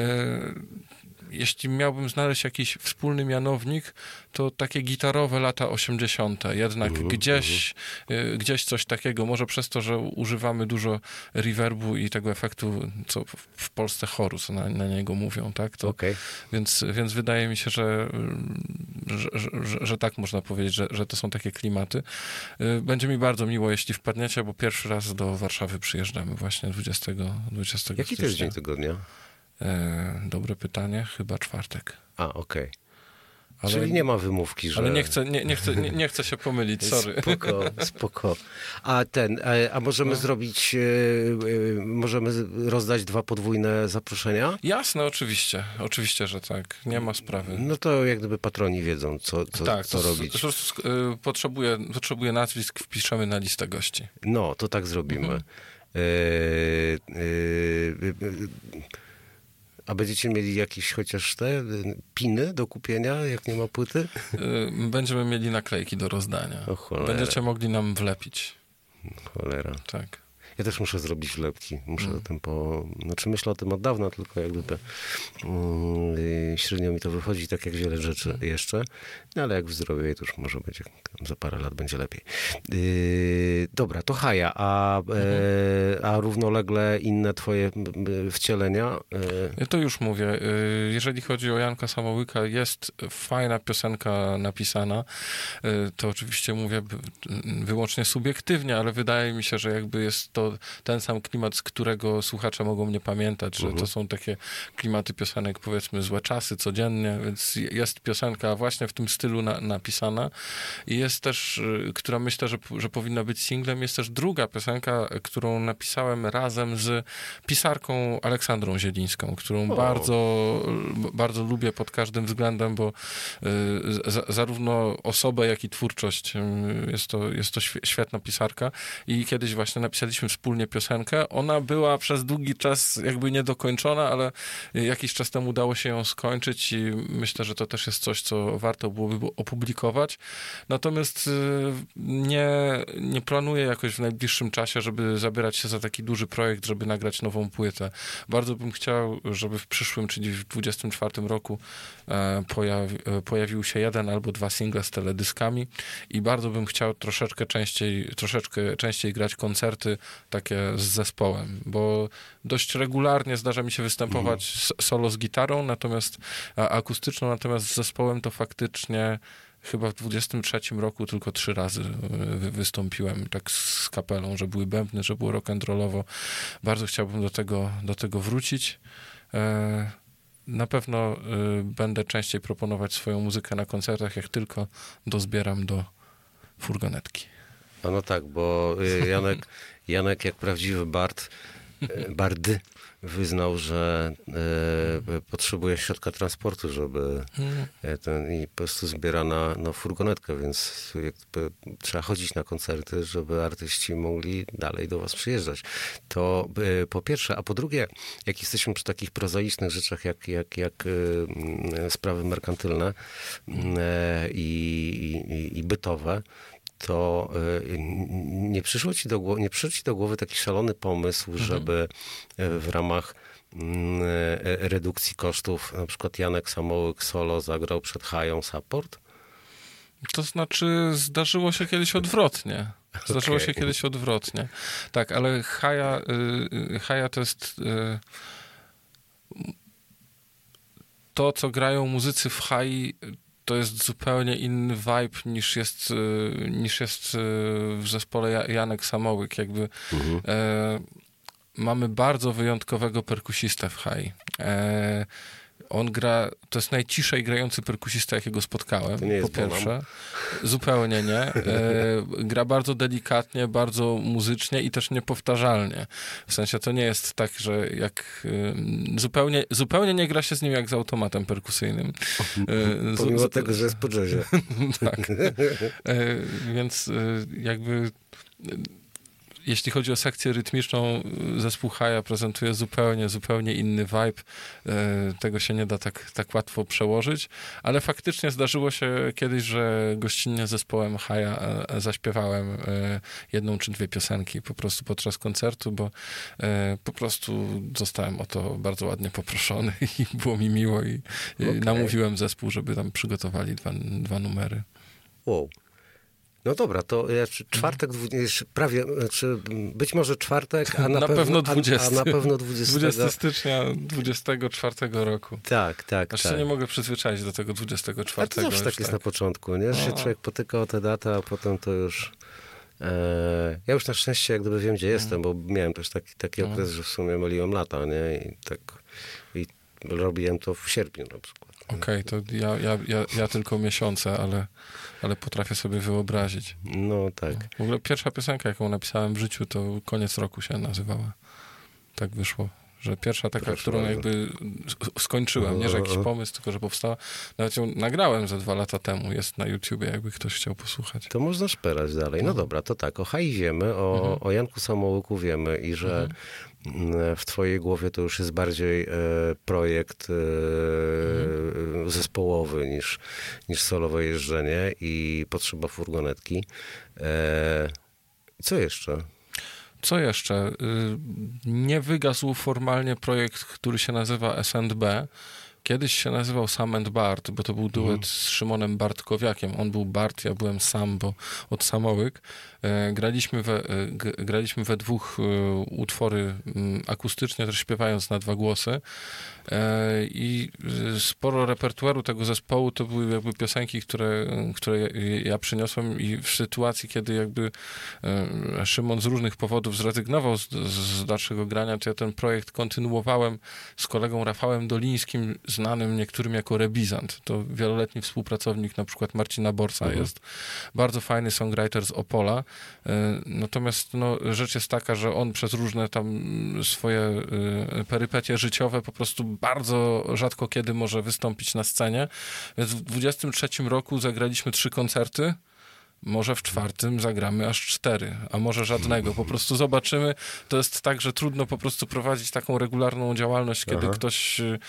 jeśli miałbym znaleźć jakiś wspólny mianownik, to takie gitarowe lata 80. Jednak gdzieś, e, gdzieś coś takiego, może przez to, że używamy dużo reverbu i tego efektu, co w- Polsce chorus na, na niego mówią, tak? To, Okej. więc, więc wydaje mi się, że, że, że, że, że tak można powiedzieć, że, że to są takie klimaty. Y, Będzie mi bardzo miło, jeśli wpadniecie, bo pierwszy raz do Warszawy przyjeżdżamy właśnie 20, 20 Jaki to jest stycznia. dzień tygodnia? E, dobre pytanie, chyba czwartek. A, okej. Ale, Czyli nie ma wymówki, że... ale nie, chcę, nie, nie, chcę, nie, nie chcę się pomylić, sorry. Spoko, spoko. A ten, e, a możemy No. zrobić, e, e, możemy rozdać dwa podwójne zaproszenia? Jasne, oczywiście. Oczywiście, że tak. Nie ma sprawy. No to jak gdyby patroni wiedzą, co, co, tak, co to robić. Y, potrzebuję, potrzebuję nazwisk, wpiszemy na listę gości. No, to tak zrobimy. Mhm. E, e, e, e, a będziecie mieli jakieś chociaż te e, piny do kupienia, jak nie ma płyty? Y, Będziemy mieli naklejki do rozdania. O cholera. Będziecie mogli nam wlepić. Cholera. Tak. Ja też muszę zrobić wlepki. Muszę Mm. o tym po... Znaczy myślę o tym od dawna, tylko jak gdyby mm, y, średnio mi to wychodzi, tak jak wiele rzeczy Mm. jeszcze. No, ale jak wyzdrowieję, to już może będzie, za parę lat będzie lepiej. Yy, dobra, to Haja, a, Mhm. e, a równolegle inne twoje wcielenia? E, Ja to już mówię. y, Jeżeli chodzi o Janka Samołyka, jest fajna piosenka napisana. Y, To oczywiście mówię b- wyłącznie subiektywnie, ale wydaje mi się, że jakby jest to ten sam klimat, z którego słuchacze mogą mnie pamiętać, że to są takie klimaty piosenek, powiedzmy, złe czasy codziennie, więc jest piosenka właśnie w tym stylu na, napisana. I jest też, y, która myślę, że, że powinna być singlem, jest też druga piosenka, którą napisałem razem z pisarką Aleksandrą Zielińską, którą O. bardzo, bardzo lubię pod każdym względem, bo y, za, zarówno osobę, jak i twórczość y, jest to, jest to świe- świetna pisarka. I kiedyś właśnie napisaliśmy wspólnie piosenkę. Ona była przez długi czas jakby niedokończona, ale jakiś czas temu udało się ją skończyć i myślę, że to też jest coś, co warto byłoby opublikować. Natomiast nie, nie planuję jakoś w najbliższym czasie, żeby zabierać się za taki duży projekt, żeby nagrać nową płytę. Bardzo bym chciał, żeby w przyszłym, czyli w 2024 roku e, pojawi, e, pojawił się jeden albo dwa single z teledyskami i bardzo bym chciał troszeczkę częściej, troszeczkę częściej grać koncerty takie z zespołem, bo dość regularnie zdarza mi się występować mm. solo z gitarą, natomiast akustyczną, natomiast z zespołem to faktycznie chyba w 23 roku tylko trzy razy e, wystąpiłem tak z kapelą, że były bębny, że było rock and rollowo. Bardzo chciałbym do tego, do tego wrócić. E, na pewno e, będę częściej proponować swoją muzykę na koncertach, jak tylko dozbieram do furgonetki. No tak, bo Janek, Janek jak prawdziwy Bart, Bardy, wyznał, że e, potrzebuje środka transportu, żeby e, ten, i po prostu zbiera na, furgonetkę, więc trzeba chodzić na koncerty, żeby artyści mogli dalej do was przyjeżdżać. To e, po pierwsze, a po drugie, jak jesteśmy przy takich prozaicznych rzeczach, jak, jak, jak e, sprawy merkantylne e, i, i, i bytowe, to y, nie przyszło ci do głowy, nie przyszło ci do głowy taki szalony pomysł, mhm. żeby y, w ramach mm, y, redukcji kosztów, na przykład Janek Samołyk solo zagrał przed Hają Support? To znaczy, zdarzyło się kiedyś odwrotnie. Zdarzyło okay. się kiedyś odwrotnie. Tak, ale Haja, Haja to jest to, co grają muzycy w Hai, to jest zupełnie inny vibe niż jest, y, niż jest y, w zespole Janek Samołyk. Jakby mhm. e, mamy bardzo wyjątkowego perkusistę w High. E, on gra, to jest najciszej grający perkusista, jakiego spotkałem, po pierwsze. Bonam. Zupełnie nie. E, gra bardzo delikatnie, bardzo muzycznie i też niepowtarzalnie. W sensie to nie jest tak, że jak e, zupełnie, zupełnie nie gra się z nim jak z automatem perkusyjnym. E, Pomimo z, tego, że jest po jazzie. tak. E, więc e, jakby jeśli chodzi o sekcję rytmiczną, zespół Haja prezentuje zupełnie, zupełnie inny vibe. E, tego się nie da tak, tak łatwo przełożyć, ale faktycznie zdarzyło się kiedyś, że gościnnie zespołem Haja e, zaśpiewałem e, jedną czy dwie piosenki po prostu podczas koncertu, bo po prostu zostałem o to bardzo ładnie poproszony i było mi miło i okay. namówiłem zespół, żeby tam przygotowali dwa, dwa numery. Wow. No dobra, to czwartek, prawie, znaczy być może czwartek, a na, na pewno, 20. A, a, na pewno 20. 20 stycznia 24 roku. Tak, tak, Aż tak. się nie mogę przyzwyczaić do tego 24. A to zawsze tak jest tak. na początku, nie? Że się no. człowiek potyka o te daty, a potem to już... E, ja już na szczęście jak gdyby wiem, gdzie jestem, bo miałem też taki, taki no. okres, że w sumie myliłem lata, nie? I tak... I robiłem to w sierpniu na przykład. Okej, okay, to ja, ja, ja, ja, tylko miesiące, ale, ale potrafię sobie wyobrazić. No tak. W ogóle pierwsza piosenka, jaką napisałem w życiu, to koniec roku się nazywała. Tak wyszło. Że pierwsza taka, Proszę którą jakby skończyłem, nie że jakiś pomysł, tylko że powstała. Nawet ją nagrałem ze dwa lata temu, jest na YouTubie, jakby ktoś chciał posłuchać. To można szperać dalej. No, no dobra, to tak, o Hai wiemy, o, mhm. o Janku Samołyku wiemy i że mhm w twojej głowie to już jest bardziej e, projekt e, mhm. zespołowy niż, niż solowe jeżdżenie i potrzeba furgonetki. E, co jeszcze? Co jeszcze? Y, nie wygasł formalnie projekt, który się nazywa S&B. Kiedyś się nazywał Sam and Bart, bo to był duet mm. z Szymonem Bartkowiakiem. On był Bart, ja byłem Sam, bo od Samołyk. E, graliśmy we, e, graliśmy we dwóch e, utwory mm, akustycznie, też śpiewając na dwa głosy. I sporo repertuaru tego zespołu to były jakby piosenki, które, które ja przyniosłem i w sytuacji, kiedy jakby Szymon z różnych powodów zrezygnował z, z dalszego grania, to ja ten projekt kontynuowałem z kolegą Rafałem Dolińskim, znanym niektórym jako Rebizant. To wieloletni współpracownik na przykład Marcina Borsa mhm. jest. Bardzo fajny songwriter z Opola. E, natomiast no, rzecz jest taka, że on przez różne tam swoje e, perypetie życiowe po prostu bardzo rzadko kiedy może wystąpić na scenie. Więc w 23 roku zagraliśmy trzy koncerty może w czwartym zagramy aż cztery, a może żadnego. Po prostu zobaczymy. To jest tak, że trudno po prostu prowadzić taką regularną działalność, kiedy ktoś, y,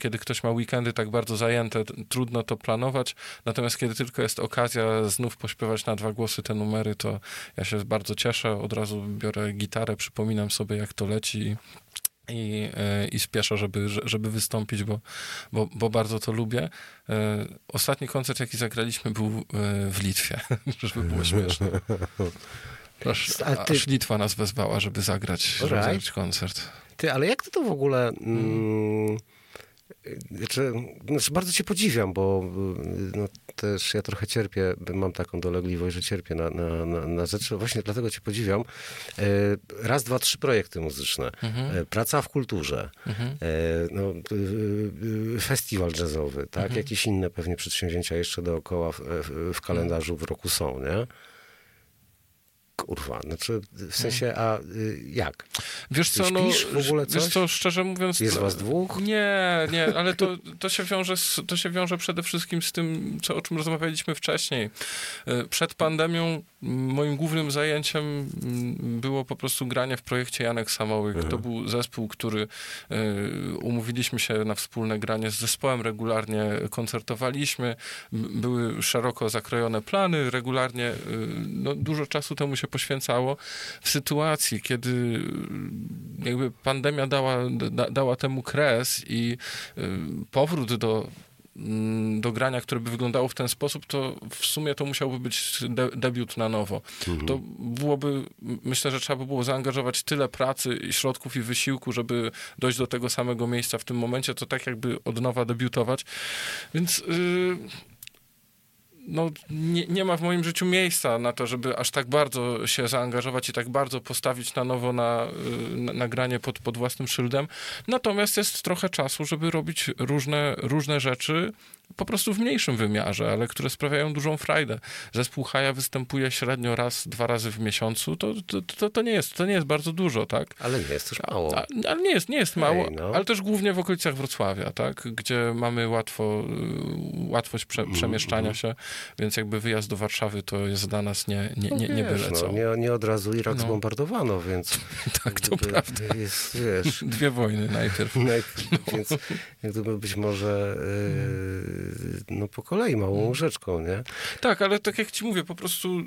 kiedy ktoś ma weekendy tak bardzo zajęte, trudno to planować. Natomiast kiedy tylko jest okazja znów pośpiewać na dwa głosy te numery, to ja się bardzo cieszę. Od razu biorę gitarę, przypominam sobie, jak to leci i, e, i spieszę, żeby, żeby wystąpić, bo, bo, bo bardzo to lubię. E, Ostatni koncert, jaki zagraliśmy, był e, w Litwie, żeby było śmieszne. Aż, A ty- aż Litwa nas wezwała, żeby zagrać, żeby zagrać koncert. Ty, ale jak ty to w ogóle... Mm, znaczy, znaczy, bardzo cię podziwiam, bo y, no, też ja trochę cierpię, mam taką dolegliwość, że cierpię na, na, na, na rzeczy. Właśnie dlatego cię podziwiam. E, Raz, dwa, trzy projekty muzyczne. E, Praca w kulturze. E, No, y, y, festiwal jazzowy, tak? Jakieś inne pewnie przedsięwzięcia jeszcze dookoła w, w, w kalendarzu w roku są, nie? Kurwa, znaczy w sensie, a y, jak? Wiesz co, no, w ogóle wiesz coś? co, szczerze mówiąc... Jest was dwóch? Nie, nie, ale to, to, się wiąże z, to się wiąże przede wszystkim z tym, co, o czym rozmawialiśmy wcześniej. E, Przed pandemią moim głównym zajęciem m, było po prostu granie w projekcie Janek Samołyk. To był zespół, który e, umówiliśmy się na wspólne granie z zespołem, regularnie koncertowaliśmy, były szeroko zakrojone plany, regularnie no, dużo czasu temu się poświęcało. W sytuacji, kiedy y, jakby pandemia dała, da, dała temu kres i y, powrót do mm, do grania, które by wyglądało w ten sposób, to w sumie to musiałby być de debiut na nowo. To byłoby, myślę, że trzeba by było zaangażować tyle pracy, środków i wysiłku, żeby dojść do tego samego miejsca w tym momencie, to tak jakby od nowa debiutować. Więc y, no, nie, nie ma w moim życiu miejsca na to, żeby aż tak bardzo się zaangażować i tak bardzo postawić na nowo na, y, na, pod, pod własnym szyldem. Natomiast jest trochę czasu, żeby robić różne, różne rzeczy po prostu w mniejszym wymiarze, ale które sprawiają dużą frajdę. Zespół Haja występuje średnio raz, dwa razy w miesiącu. To, to, to, to, nie, jest, to nie jest bardzo dużo, tak? Ale nie jest też mało. A, ale nie jest, nie jest mało, no. ale też głównie w okolicach Wrocławia, tak? Gdzie mamy łatwo, y, łatwość prze, Mhm, przemieszczania się, więc jakby wyjazd do Warszawy to jest dla nas nie, nie, nie, nie Wiesz, byle co. no, nie, nie od razu Irak No. zbombardowano, więc Tak, to prawda. Jest, wiesz, Dwie wojny najpierw. najpierw, więc jak gdyby być może yy, no po kolei małą rzeczką, nie? Tak, ale tak jak ci mówię, po prostu y,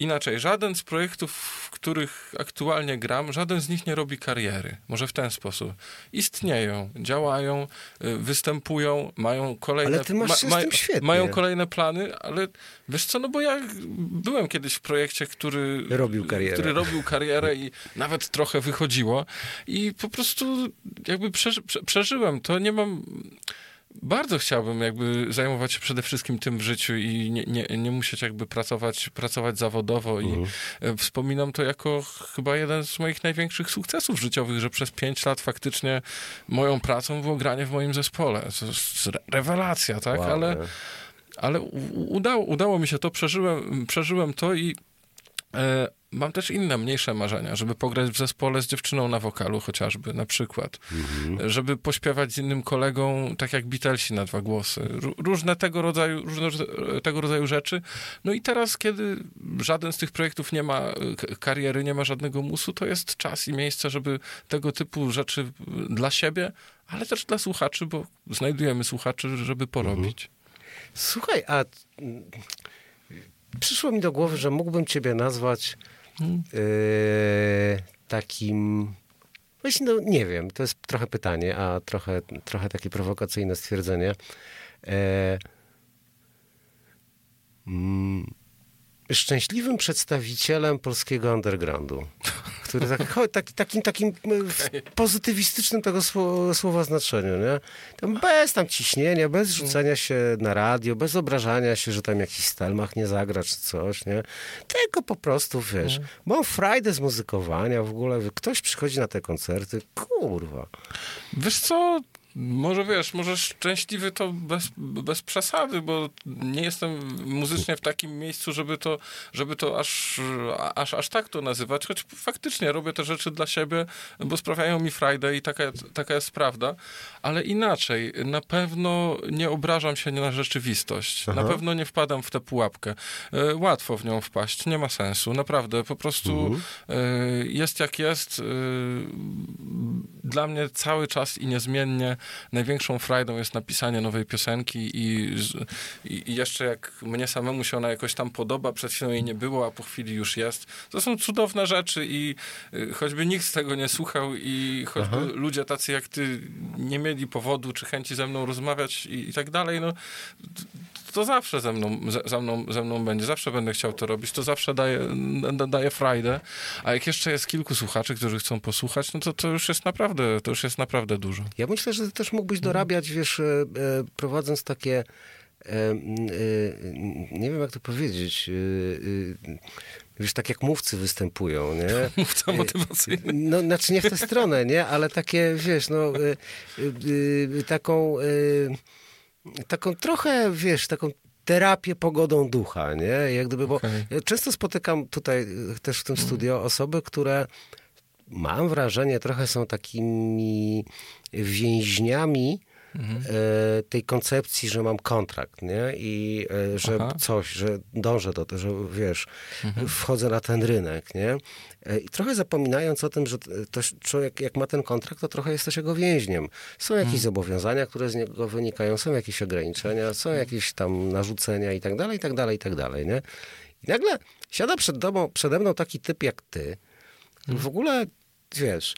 inaczej. Żaden z projektów, w których aktualnie gram, żaden z nich nie robi kariery. Może w ten sposób. Istnieją, działają, y, występują, mają kolejne... Ale ty masz tym świetnie. Mają kolejne plany, ale wiesz co, no bo ja byłem kiedyś w projekcie, który... Robił karierę. Który robił karierę i nawet trochę wychodziło i po prostu jakby przeży, prze, przeżyłem to. Nie mam... Bardzo chciałbym jakby zajmować się przede wszystkim tym w życiu i nie, nie, nie musieć jakby pracować, pracować zawodowo i e, wspominam to jako chyba jeden z moich największych sukcesów życiowych, że przez pięć lat faktycznie moją pracą było granie w moim zespole. To jest re- rewelacja, tak? Wow, ale ale udało, udało mi się to, przeżyłem, przeżyłem to i e, mam też inne, mniejsze marzenia, żeby pograć w zespole z dziewczyną na wokalu chociażby, na przykład. Żeby pośpiewać z innym kolegą, tak jak Beatlesi na dwa głosy. Ró- Różne tego rodzaju, różne tego rodzaju rzeczy. No i teraz, kiedy żaden z tych projektów nie ma kariery, nie ma żadnego musu, to jest czas i miejsce, żeby tego typu rzeczy dla siebie, ale też dla słuchaczy, bo znajdujemy słuchaczy, żeby porobić. Słuchaj, a mm, przyszło mi do głowy, że mógłbym ciebie nazwać Yy, takim... Właśnie, no nie wiem, to jest trochę pytanie, a trochę, trochę takie prowokacyjne stwierdzenie. E, mm, szczęśliwym przedstawicielem polskiego undergroundu, który tak, taki, takim, takim e, pozytywistycznym tego sło- słowa znaczeniu, nie? Tam bez tam ciśnienia, bez rzucania się na radio, bez obrażania się, że tam jakiś stelmach nie zagra czy coś, nie? Tylko po prostu, wiesz, mam frajdę z muzykowania w ogóle, ktoś przychodzi na te koncerty, kurwa. Wiesz co, Może wiesz, może szczęśliwy to bez, bez przesady, bo nie jestem muzycznie w takim miejscu, żeby to, żeby to aż, aż, aż tak to nazywać, choć faktycznie robię te rzeczy dla siebie, bo sprawiają mi frajdę i taka, taka jest prawda, ale inaczej, na pewno nie obrażam się na rzeczywistość, Aha. na pewno nie wpadam w tę pułapkę. E, łatwo w nią wpaść, nie ma sensu, naprawdę, po prostu mhm. E, jest jak jest. E, dla mnie cały czas i niezmiennie największą frajdą jest napisanie nowej piosenki i, i, jeszcze jak mnie samemu się ona jakoś tam podoba, przed chwilą jej nie było, a po chwili już jest. To są cudowne rzeczy i y, choćby nikt z tego nie słuchał i choćby Aha. ludzie tacy jak ty nie mieli powodu czy chęci ze mną rozmawiać i, i tak dalej, no to zawsze ze mną, ze, ze, mną, ze mną będzie, zawsze będę chciał to robić, to zawsze daje, daje frajdę, a jak jeszcze jest kilku słuchaczy, którzy chcą posłuchać, no to to już jest naprawdę, to już jest naprawdę dużo. Ja myślę, że też mógłbyś dorabiać, wiesz, e, e, prowadząc takie e, nie wiem jak to powiedzieć, wiesz, tak jak mówcy występują, nie? Mówca motywacyjny. No, znaczy nie w tę stronę, nie? Ale takie, wiesz, no, taką, taką trochę, wiesz, taką terapię pogodą ducha, nie? Jak gdyby, bo okay. często spotykam tutaj też w tym studio osoby, które mam wrażenie, trochę są takimi więźniami mhm. e, tej koncepcji, że mam kontrakt, nie? I e, że Aha. coś, że dążę do tego, że wiesz, mhm. wchodzę na ten rynek, nie? E, I trochę zapominając o tym, że to człowiek, jak ma ten kontrakt, to trochę jest też jego więźniem. Są jakieś mhm. zobowiązania, które z niego wynikają, są jakieś ograniczenia, są mhm. jakieś tam narzucenia i tak dalej, i tak dalej, i tak dalej, nie? I nagle siada przed domą, przede mną taki typ jak ty, w mhm. ogóle, wiesz,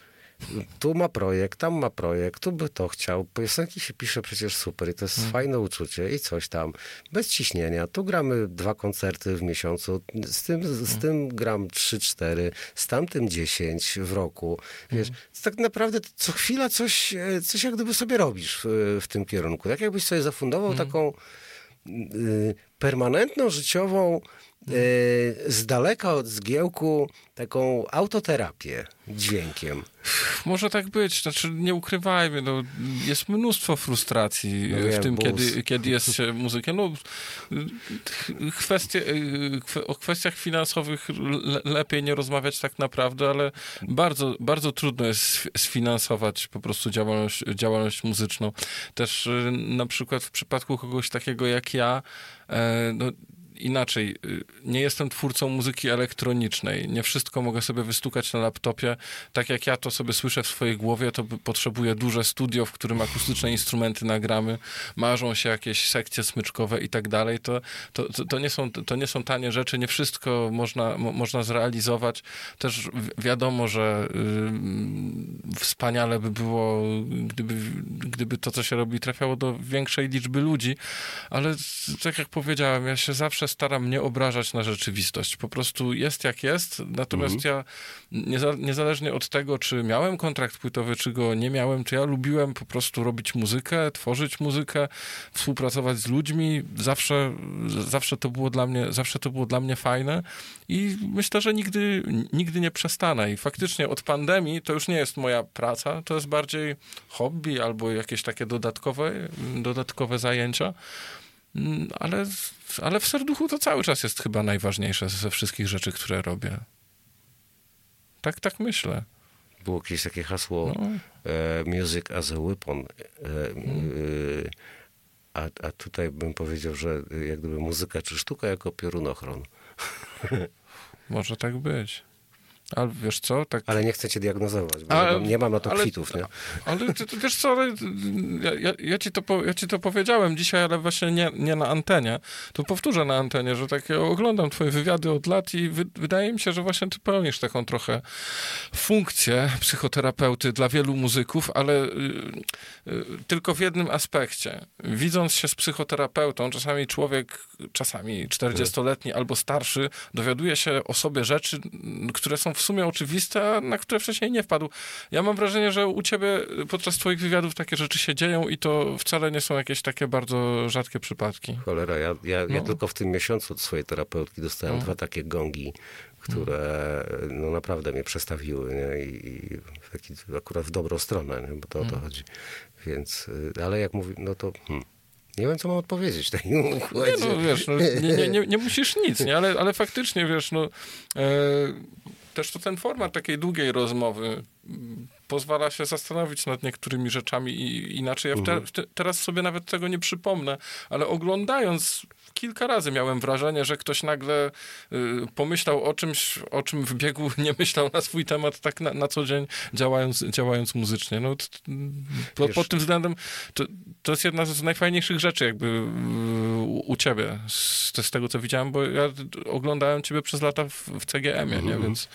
tu ma projekt, tam ma projekt, tu by to chciał. Piosenki się pisze przecież super i to jest hmm. fajne uczucie i coś tam. Bez ciśnienia. Tu gramy dwa koncerty w miesiącu, z tym, z hmm. tym gram trzy, cztery, z tamtym dziesięć w roku. Wiesz, hmm. tak naprawdę co chwila coś, e, coś jak gdyby sobie robisz w, w tym kierunku. Tak jakbyś sobie zafundował hmm. taką y, permanentną, życiową z daleka od zgiełku taką autoterapię dźwiękiem. Może tak być, znaczy nie ukrywajmy, no, jest mnóstwo frustracji no w tym, kiedy, kiedy jest się muzykiem. No, kwestie, y, o kwestiach finansowych lepiej nie rozmawiać tak naprawdę, ale bardzo, bardzo trudno jest sfinansować po prostu działalność, działalność muzyczną. Też y, na przykład w przypadku kogoś takiego jak ja, e, no, inaczej, y, nie jestem twórcą muzyki elektronicznej. Nie wszystko mogę sobie wystukać na laptopie. Tak jak ja to sobie słyszę w swojej głowie, to potrzebuję duże studio, w którym akustyczne instrumenty nagramy, marzą się jakieś sekcje smyczkowe i tak dalej. To, to, to, nie, są, to nie są tanie rzeczy, nie wszystko można, mo, można zrealizować. Też wiadomo, że y, wspaniale by było, gdyby, gdyby to, co się robi, trafiało do większej liczby ludzi, ale tak jak powiedziałem, ja się zawsze staram nie obrażać na rzeczywistość. Po prostu jest jak jest, natomiast mhm. ja nieza, niezależnie od tego, czy miałem kontrakt płytowy, czy go nie miałem, to ja lubiłem po prostu robić muzykę, tworzyć muzykę, współpracować z ludźmi. Zawsze, zawsze to było dla mnie, zawsze to było dla mnie fajne i myślę, że nigdy, nigdy nie przestanę. I faktycznie od pandemii to już nie jest moja praca, to jest bardziej hobby albo jakieś takie dodatkowe, dodatkowe zajęcia. Mm, ale, ale w serduchu to cały czas jest chyba najważniejsze ze wszystkich rzeczy, które robię. Tak, tak myślę. Było jakieś takie hasło no. e, music as a weapon. E, hmm. e, a, a tutaj bym powiedział, że jak gdyby muzyka czy sztuka jako piorunochron. Może tak być. Ale wiesz co? Tak... Ale nie chcę cię diagnozować, bo ale, nie mam na to ale, kwitów, nie? Ale ty, ty, wiesz co, ja, ja, ci to, ja ci to powiedziałem dzisiaj, ale właśnie nie, nie na antenie. To powtórzę na antenie, że tak ja oglądam twoje wywiady od lat i wy, wydaje mi się, że właśnie ty pełnisz taką trochę funkcję psychoterapeuty dla wielu muzyków, ale y, y, tylko w jednym aspekcie. Widząc się z psychoterapeutą, czasami człowiek, czasami 40-letni albo starszy, dowiaduje się o sobie rzeczy, które są w sumie oczywiste, a na które wcześniej nie wpadł. Ja mam wrażenie, że u ciebie podczas twoich wywiadów takie rzeczy się dzieją i to wcale nie są jakieś takie bardzo rzadkie przypadki. Cholera, ja, ja, ja No. tylko w tym miesiącu od swojej terapeutki dostałem No. dwa takie gongi, które no naprawdę mnie przestawiły nie? I, i taki, akurat w dobrą stronę, nie? bo to o to chodzi. Więc, y, ale jak mówi, no to hmm, nie wiem, co mam odpowiedzieć Nie, no wiesz, no, nie, nie, nie, nie musisz nic, nie? Ale, ale faktycznie, wiesz, no e, też to ten format takiej długiej rozmowy mm, pozwala się zastanowić nad niektórymi rzeczami i inaczej. Ja te, w te, teraz sobie nawet tego nie przypomnę, ale oglądając kilka razy miałem wrażenie, że ktoś nagle y, pomyślał o czymś, o czym w biegu nie myślał na swój temat tak na, na co dzień, działając, działając muzycznie. No, t, pod, Wiesz- pod tym względem to, to jest jedna z najfajniejszych rzeczy jakby y, u, u ciebie, z, z tego co widziałem, bo ja oglądałem ciebie przez lata w, w CGM-ie, nie? więc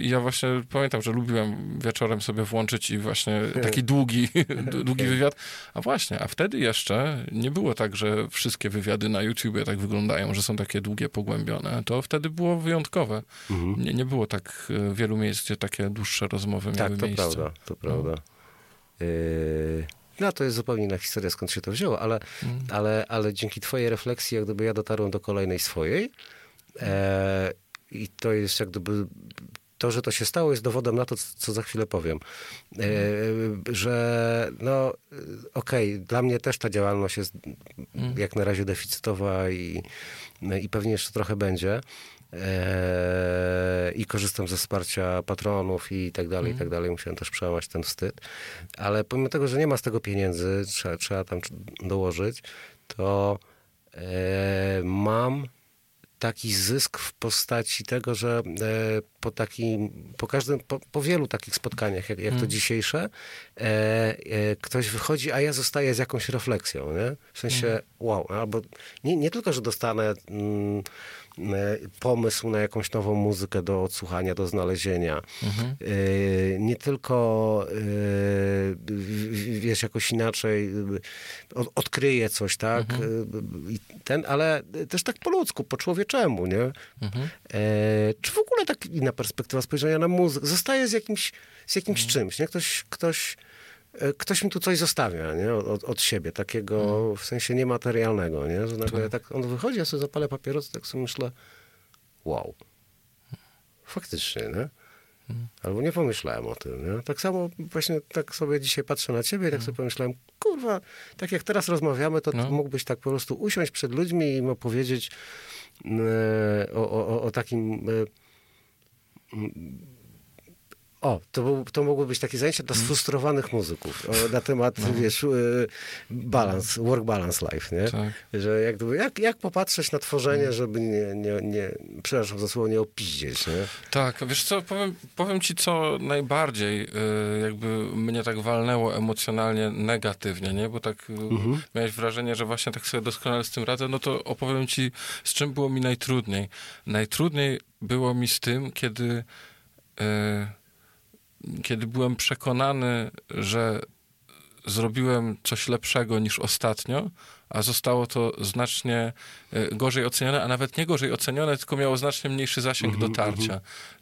i ja właśnie pamiętam, że lubiłem wieczorem sobie włączyć i właśnie taki długi, długi wywiad. A właśnie, a wtedy jeszcze nie było tak, że wszystkie wywiady na YouTubie tak wyglądają, że są takie długie, pogłębione. To wtedy było wyjątkowe. Mhm. Nie, nie było tak y, wielu miejsc, gdzie takie dłuższe rozmowy Tak, miały to miejsce. prawda, to prawda. Yy, No to jest zupełnie inna historia, skąd się to wzięło, ale, Mm. ale, ale dzięki twojej refleksji, jak gdyby ja dotarłem do kolejnej swojej e, i to jest jak gdyby to, że to się stało, jest dowodem na to, co za chwilę powiem. E, że no okej, dla mnie też ta działalność jest jak na razie deficytowa i, i pewnie jeszcze trochę będzie. E, I korzystam ze wsparcia patronów i tak dalej, i tak dalej. Musiałem też przełamać ten wstyd. Ale pomimo tego, że nie ma z tego pieniędzy, trzeba, trzeba tam dołożyć, to e, mam taki zysk w postaci tego, że e, po takim, po każdym, po, po wielu takich spotkaniach, jak, jak to dzisiejsze, e, e, ktoś wychodzi, a ja zostaję z jakąś refleksją, nie? W sensie, wow, albo nie, nie tylko, że dostanę mm, pomysł na jakąś nową muzykę do odsłuchania, do znalezienia, e, nie tylko e, wiesz, jakoś inaczej e, od, odkryję coś, tak? E, I ten, ale też tak po ludzku, po człowieczemu, nie? Mhm. E, czy w ogóle tak inna perspektywa spojrzenia na muzykę? Zostaje z jakimś, z jakimś Mhm. czymś, nie? Ktoś, ktoś, e, ktoś mi tu coś zostawia, nie? Od, od siebie, takiego Mhm. w sensie niematerialnego, nie? Że nagle tak on wychodzi, ja sobie zapalę papieros, tak sobie myślę, wow, faktycznie, nie? Mhm. Albo nie pomyślałem o tym, nie? Tak samo właśnie tak sobie dzisiaj patrzę na ciebie i tak sobie pomyślałem, kurwa, tak jak teraz rozmawiamy, to Mhm. No. mógłbyś tak po prostu usiąść przed ludźmi i im opowiedzieć e, o, o, o takim... e, m, O, to, był, to mogły być takie zajęcia dla Mhm. sfrustrowanych muzyków o, na temat, wiesz, e, balance, work balance life, nie? No. Tak. Że jak, jak, jak popatrzeć na tworzenie, żeby nie, nie, nie przepraszam za słowo, nie opiździeć, nie? Tak, wiesz co, powiem, powiem ci, co najbardziej y, jakby mnie tak walnęło emocjonalnie negatywnie, nie? Bo tak y, miałeś wrażenie, że właśnie tak sobie doskonale z tym radzę, no to opowiem ci, z czym było mi najtrudniej. Najtrudniej było mi z tym, kiedy, y, kiedy byłem przekonany, że zrobiłem coś lepszego niż ostatnio, a zostało to znacznie e, gorzej ocenione, a nawet nie gorzej ocenione, tylko miało znacznie mniejszy zasięg dotarcia.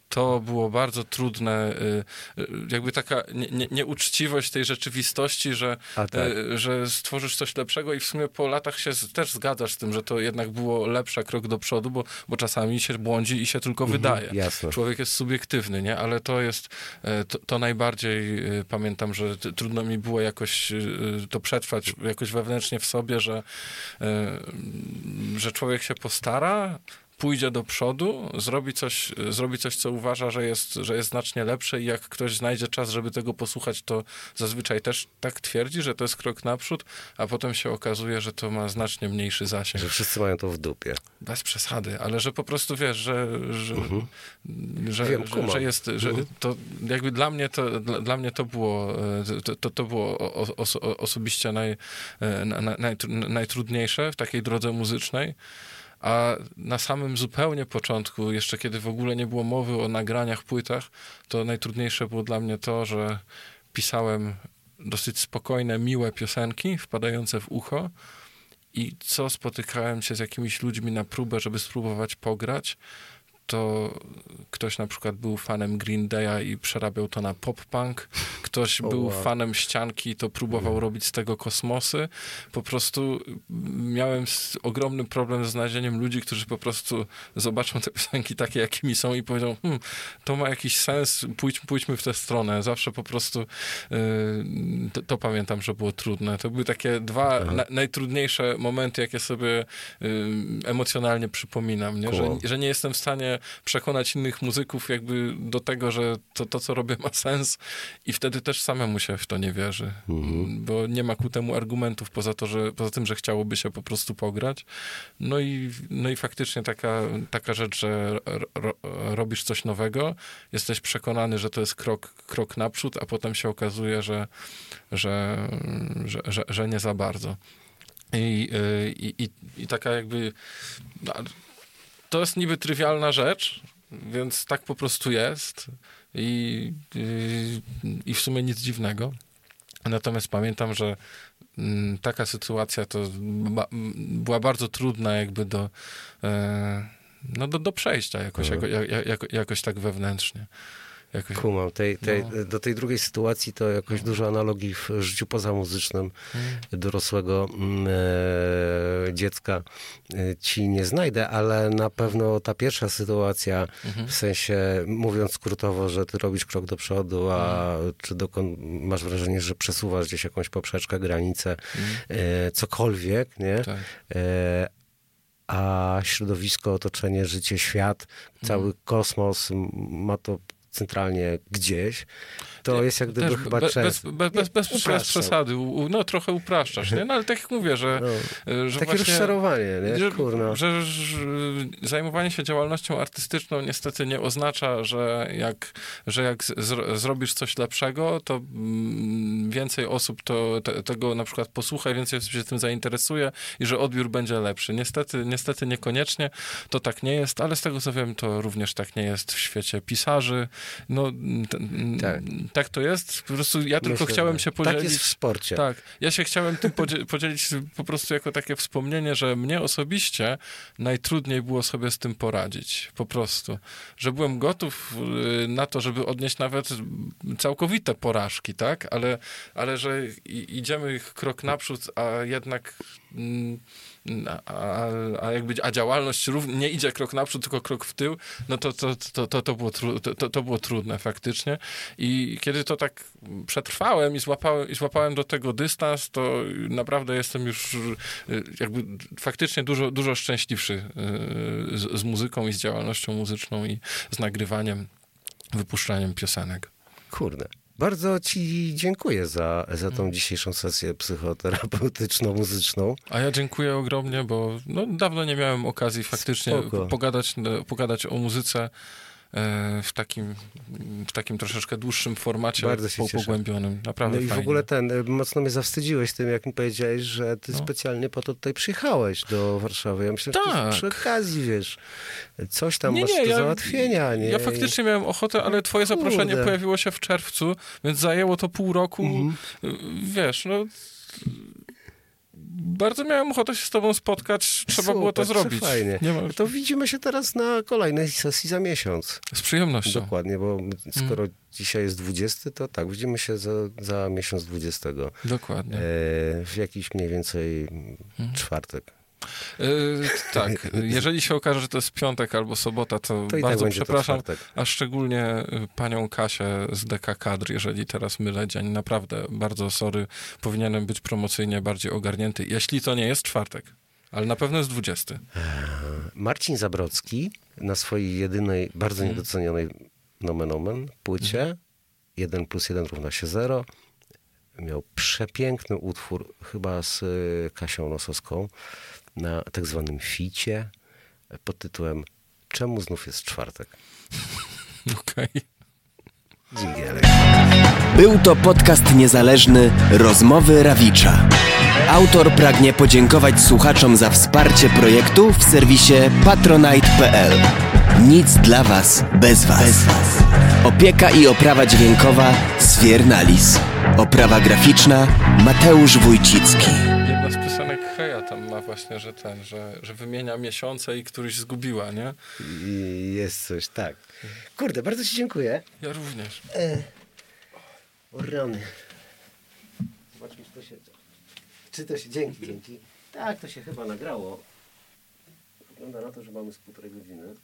To było bardzo trudne, e, e, jakby taka nie, nie, nieuczciwość tej rzeczywistości, że, A tak. że stworzysz coś lepszego i w sumie po latach się też zgadzasz z tym, że to jednak było lepsze krok do przodu, bo, bo czasami się błądzi i się tylko wydaje. jasne. Człowiek jest subiektywny, nie? Ale to jest, to, to najbardziej pamiętam, że trudno mi było jakoś to przetrwać jakoś wewnętrznie w sobie, że, że człowiek się postara, pójdzie do przodu, zrobi coś, zrobi coś, co uważa, że jest, że jest znacznie lepsze i jak ktoś znajdzie czas, żeby tego posłuchać, to zazwyczaj też tak twierdzi, że to jest krok naprzód, a potem się okazuje, że to ma znacznie mniejszy zasięg. Że wszyscy mają to w dupie. Bez przesady, ale że po prostu wiesz, że, że, że, Wiem, że, że jest, że to jakby dla mnie to, dla, dla mnie to było, e, to, to, to było o- oso, osobiście naj, e, na- na- najtru- najtrudniejsze w takiej drodze muzycznej. A na samym zupełnie początku, jeszcze kiedy w ogóle nie było mowy o nagraniach, płytach, to najtrudniejsze było dla mnie to, że pisałem dosyć spokojne, miłe piosenki wpadające w ucho i co spotykałem się z jakimiś ludźmi na próbę, żeby spróbować pograć, to Ktoś na przykład był fanem Green Day'a i przerabiał to na pop-punk. Ktoś O, był wow. fanem ścianki i to próbował robić z tego kosmosy. Po prostu miałem ogromny problem z znalezieniem ludzi, którzy po prostu zobaczą te piosenki takie, jakimi są i powiedzą, hm, to ma jakiś sens, pójdź, pójdźmy w tę stronę. Zawsze po prostu y, to, to pamiętam, że było trudne. To były takie dwa na, najtrudniejsze momenty, jakie sobie y, emocjonalnie przypominam, nie? Że, Cool. że nie jestem w stanie przekonać innych muzyków jakby do tego, że to, to, co robię ma sens i wtedy też samemu się w to nie wierzy, bo nie ma ku temu argumentów poza, to, że, poza tym, że chciałoby się po prostu pograć. No i, no i faktycznie taka, taka rzecz, że ro, ro, robisz coś nowego, jesteś przekonany, że to jest krok, krok naprzód, a potem się okazuje, że, że, że, że, że nie za bardzo. I, i, i, i taka jakby. no, To jest niby trywialna rzecz, więc tak po prostu jest. I, i, i w sumie nic dziwnego. Natomiast pamiętam, że mm, taka sytuacja to była bardzo trudna jakby do, e, no do, do przejścia jakoś, jako, jak, jak, jakoś tak wewnętrznie. Jakoś, Kumam. Tej, tej, No. Do tej drugiej sytuacji to jakoś dużo analogii w życiu pozamuzycznym dorosłego mm, e, dziecka e, ci nie znajdę, ale na pewno ta pierwsza sytuacja, w sensie mówiąc skrótowo, że ty robisz krok do przodu, a czy dokąd masz wrażenie, że przesuwasz gdzieś jakąś poprzeczkę, granicę, e, cokolwiek, nie? tak. E, a środowisko, otoczenie, życie, świat, cały kosmos m, ma to centralnie gdzieś, to jest jak gdyby chyba be, bez, bez, bez, bez, przesady. No trochę upraszczasz, nie? No ale tak jak mówię, że, No. że Takie właśnie... rozczarowanie, nie? Że, Kurna. że, że zajmowanie się działalnością artystyczną niestety nie oznacza, że jak, że jak z, zrobisz coś lepszego, to mm, więcej osób to, te, tego na przykład posłucha, więcej osób się tym zainteresuje i że odbiór będzie lepszy. Niestety, niestety niekoniecznie to tak nie jest, ale z tego co wiem, to również tak nie jest w świecie pisarzy. No, Tak. Tak. to jest. Po prostu ja tylko Myślę, chciałem się podzielić. Tak jest w sporcie. Tak, ja się chciałem tym podzie- podzielić po prostu jako takie wspomnienie, że mnie osobiście najtrudniej było sobie z tym poradzić. Po prostu. Że byłem gotów y, na to, żeby odnieść nawet całkowite porażki, tak? Ale, ale że idziemy krok naprzód, a jednak. mm, A, a, jakby a działalność nie idzie krok naprzód, tylko krok w tył, no to, to, to, to, to, było, tru, to, to było trudne faktycznie. I kiedy to tak przetrwałem i złapałem, i złapałem do tego dystans, to naprawdę jestem już y, jakby faktycznie dużo, dużo szczęśliwszy y, z, z muzyką i z działalnością muzyczną i z nagrywaniem, wypuszczaniem piosenek. Kurde. Bardzo ci dziękuję za, za Mm. tą dzisiejszą sesję psychoterapeutyczno-muzyczną. A ja dziękuję ogromnie, bo no, dawno nie miałem okazji faktycznie Spoko. pogadać, pogadać o muzyce w takim, w takim troszeczkę dłuższym formacie, Bardzo się po- cieszę. pogłębionym. Naprawdę No i w ogóle ten, y, mocno mnie zawstydziłeś tym, jak mi powiedziałeś, że ty No. specjalnie po to tutaj przyjechałeś do Warszawy. Ja myślę, że Tak. ty przy okazji, wiesz, coś tam Nie, masz nie, do ja- załatwienia, nie? Ja faktycznie miałem ochotę, ale twoje Kurde. zaproszenie pojawiło się w czerwcu, więc zajęło to pół roku. Mhm. Wiesz, no... Bardzo miałem ochotę się z tobą spotkać, trzeba było to Super, zrobić. Fajnie. Nie ma... To widzimy się teraz na kolejnej sesji za miesiąc. Z przyjemnością. Dokładnie, bo skoro Mm. dzisiaj jest 20, to tak, widzimy się za, za miesiąc 20. Dokładnie. E, w jakiś mniej więcej Mhm. czwartek. Yy, tak, jeżeli się okaże, że to jest piątek albo sobota, to, To tak bardzo to przepraszam, a szczególnie y, panią Kasię z DK Kadr, jeżeli teraz mylę dzień. Naprawdę, bardzo sorry, powinienem być promocyjnie bardziej ogarnięty, jeśli to nie jest czwartek. Ale na pewno jest 20. Marcin Zabrocki na swojej jedynej, bardzo Mhm. niedocenionej nomen omen płycie 1 plus 1 równa się 0 miał przepiękny utwór chyba z y, Kasią Nosowską na tak zwanym ficie pod tytułem Czemu znów jest czwartek? Okej. Dzingielek. Był to podcast niezależny Rozmowy Rawicza. Autor pragnie podziękować słuchaczom za wsparcie projektu w serwisie patronite.pl. Nic dla Was bez Was. Opieka i oprawa dźwiękowa Sfiernalis. Oprawa graficzna Mateusz Wójcicki. Tam ma właśnie że ten, że, że wymienia miesiące i któryś zgubiła, nie? I jest coś, tak. Kurde, bardzo ci dziękuję. Ja również. O rany. Zobaczmy, czy to się... Czy to się... Dzięki, dzięki. Tak, to się chyba nagrało. Wygląda na to, że mamy z półtorej godziny.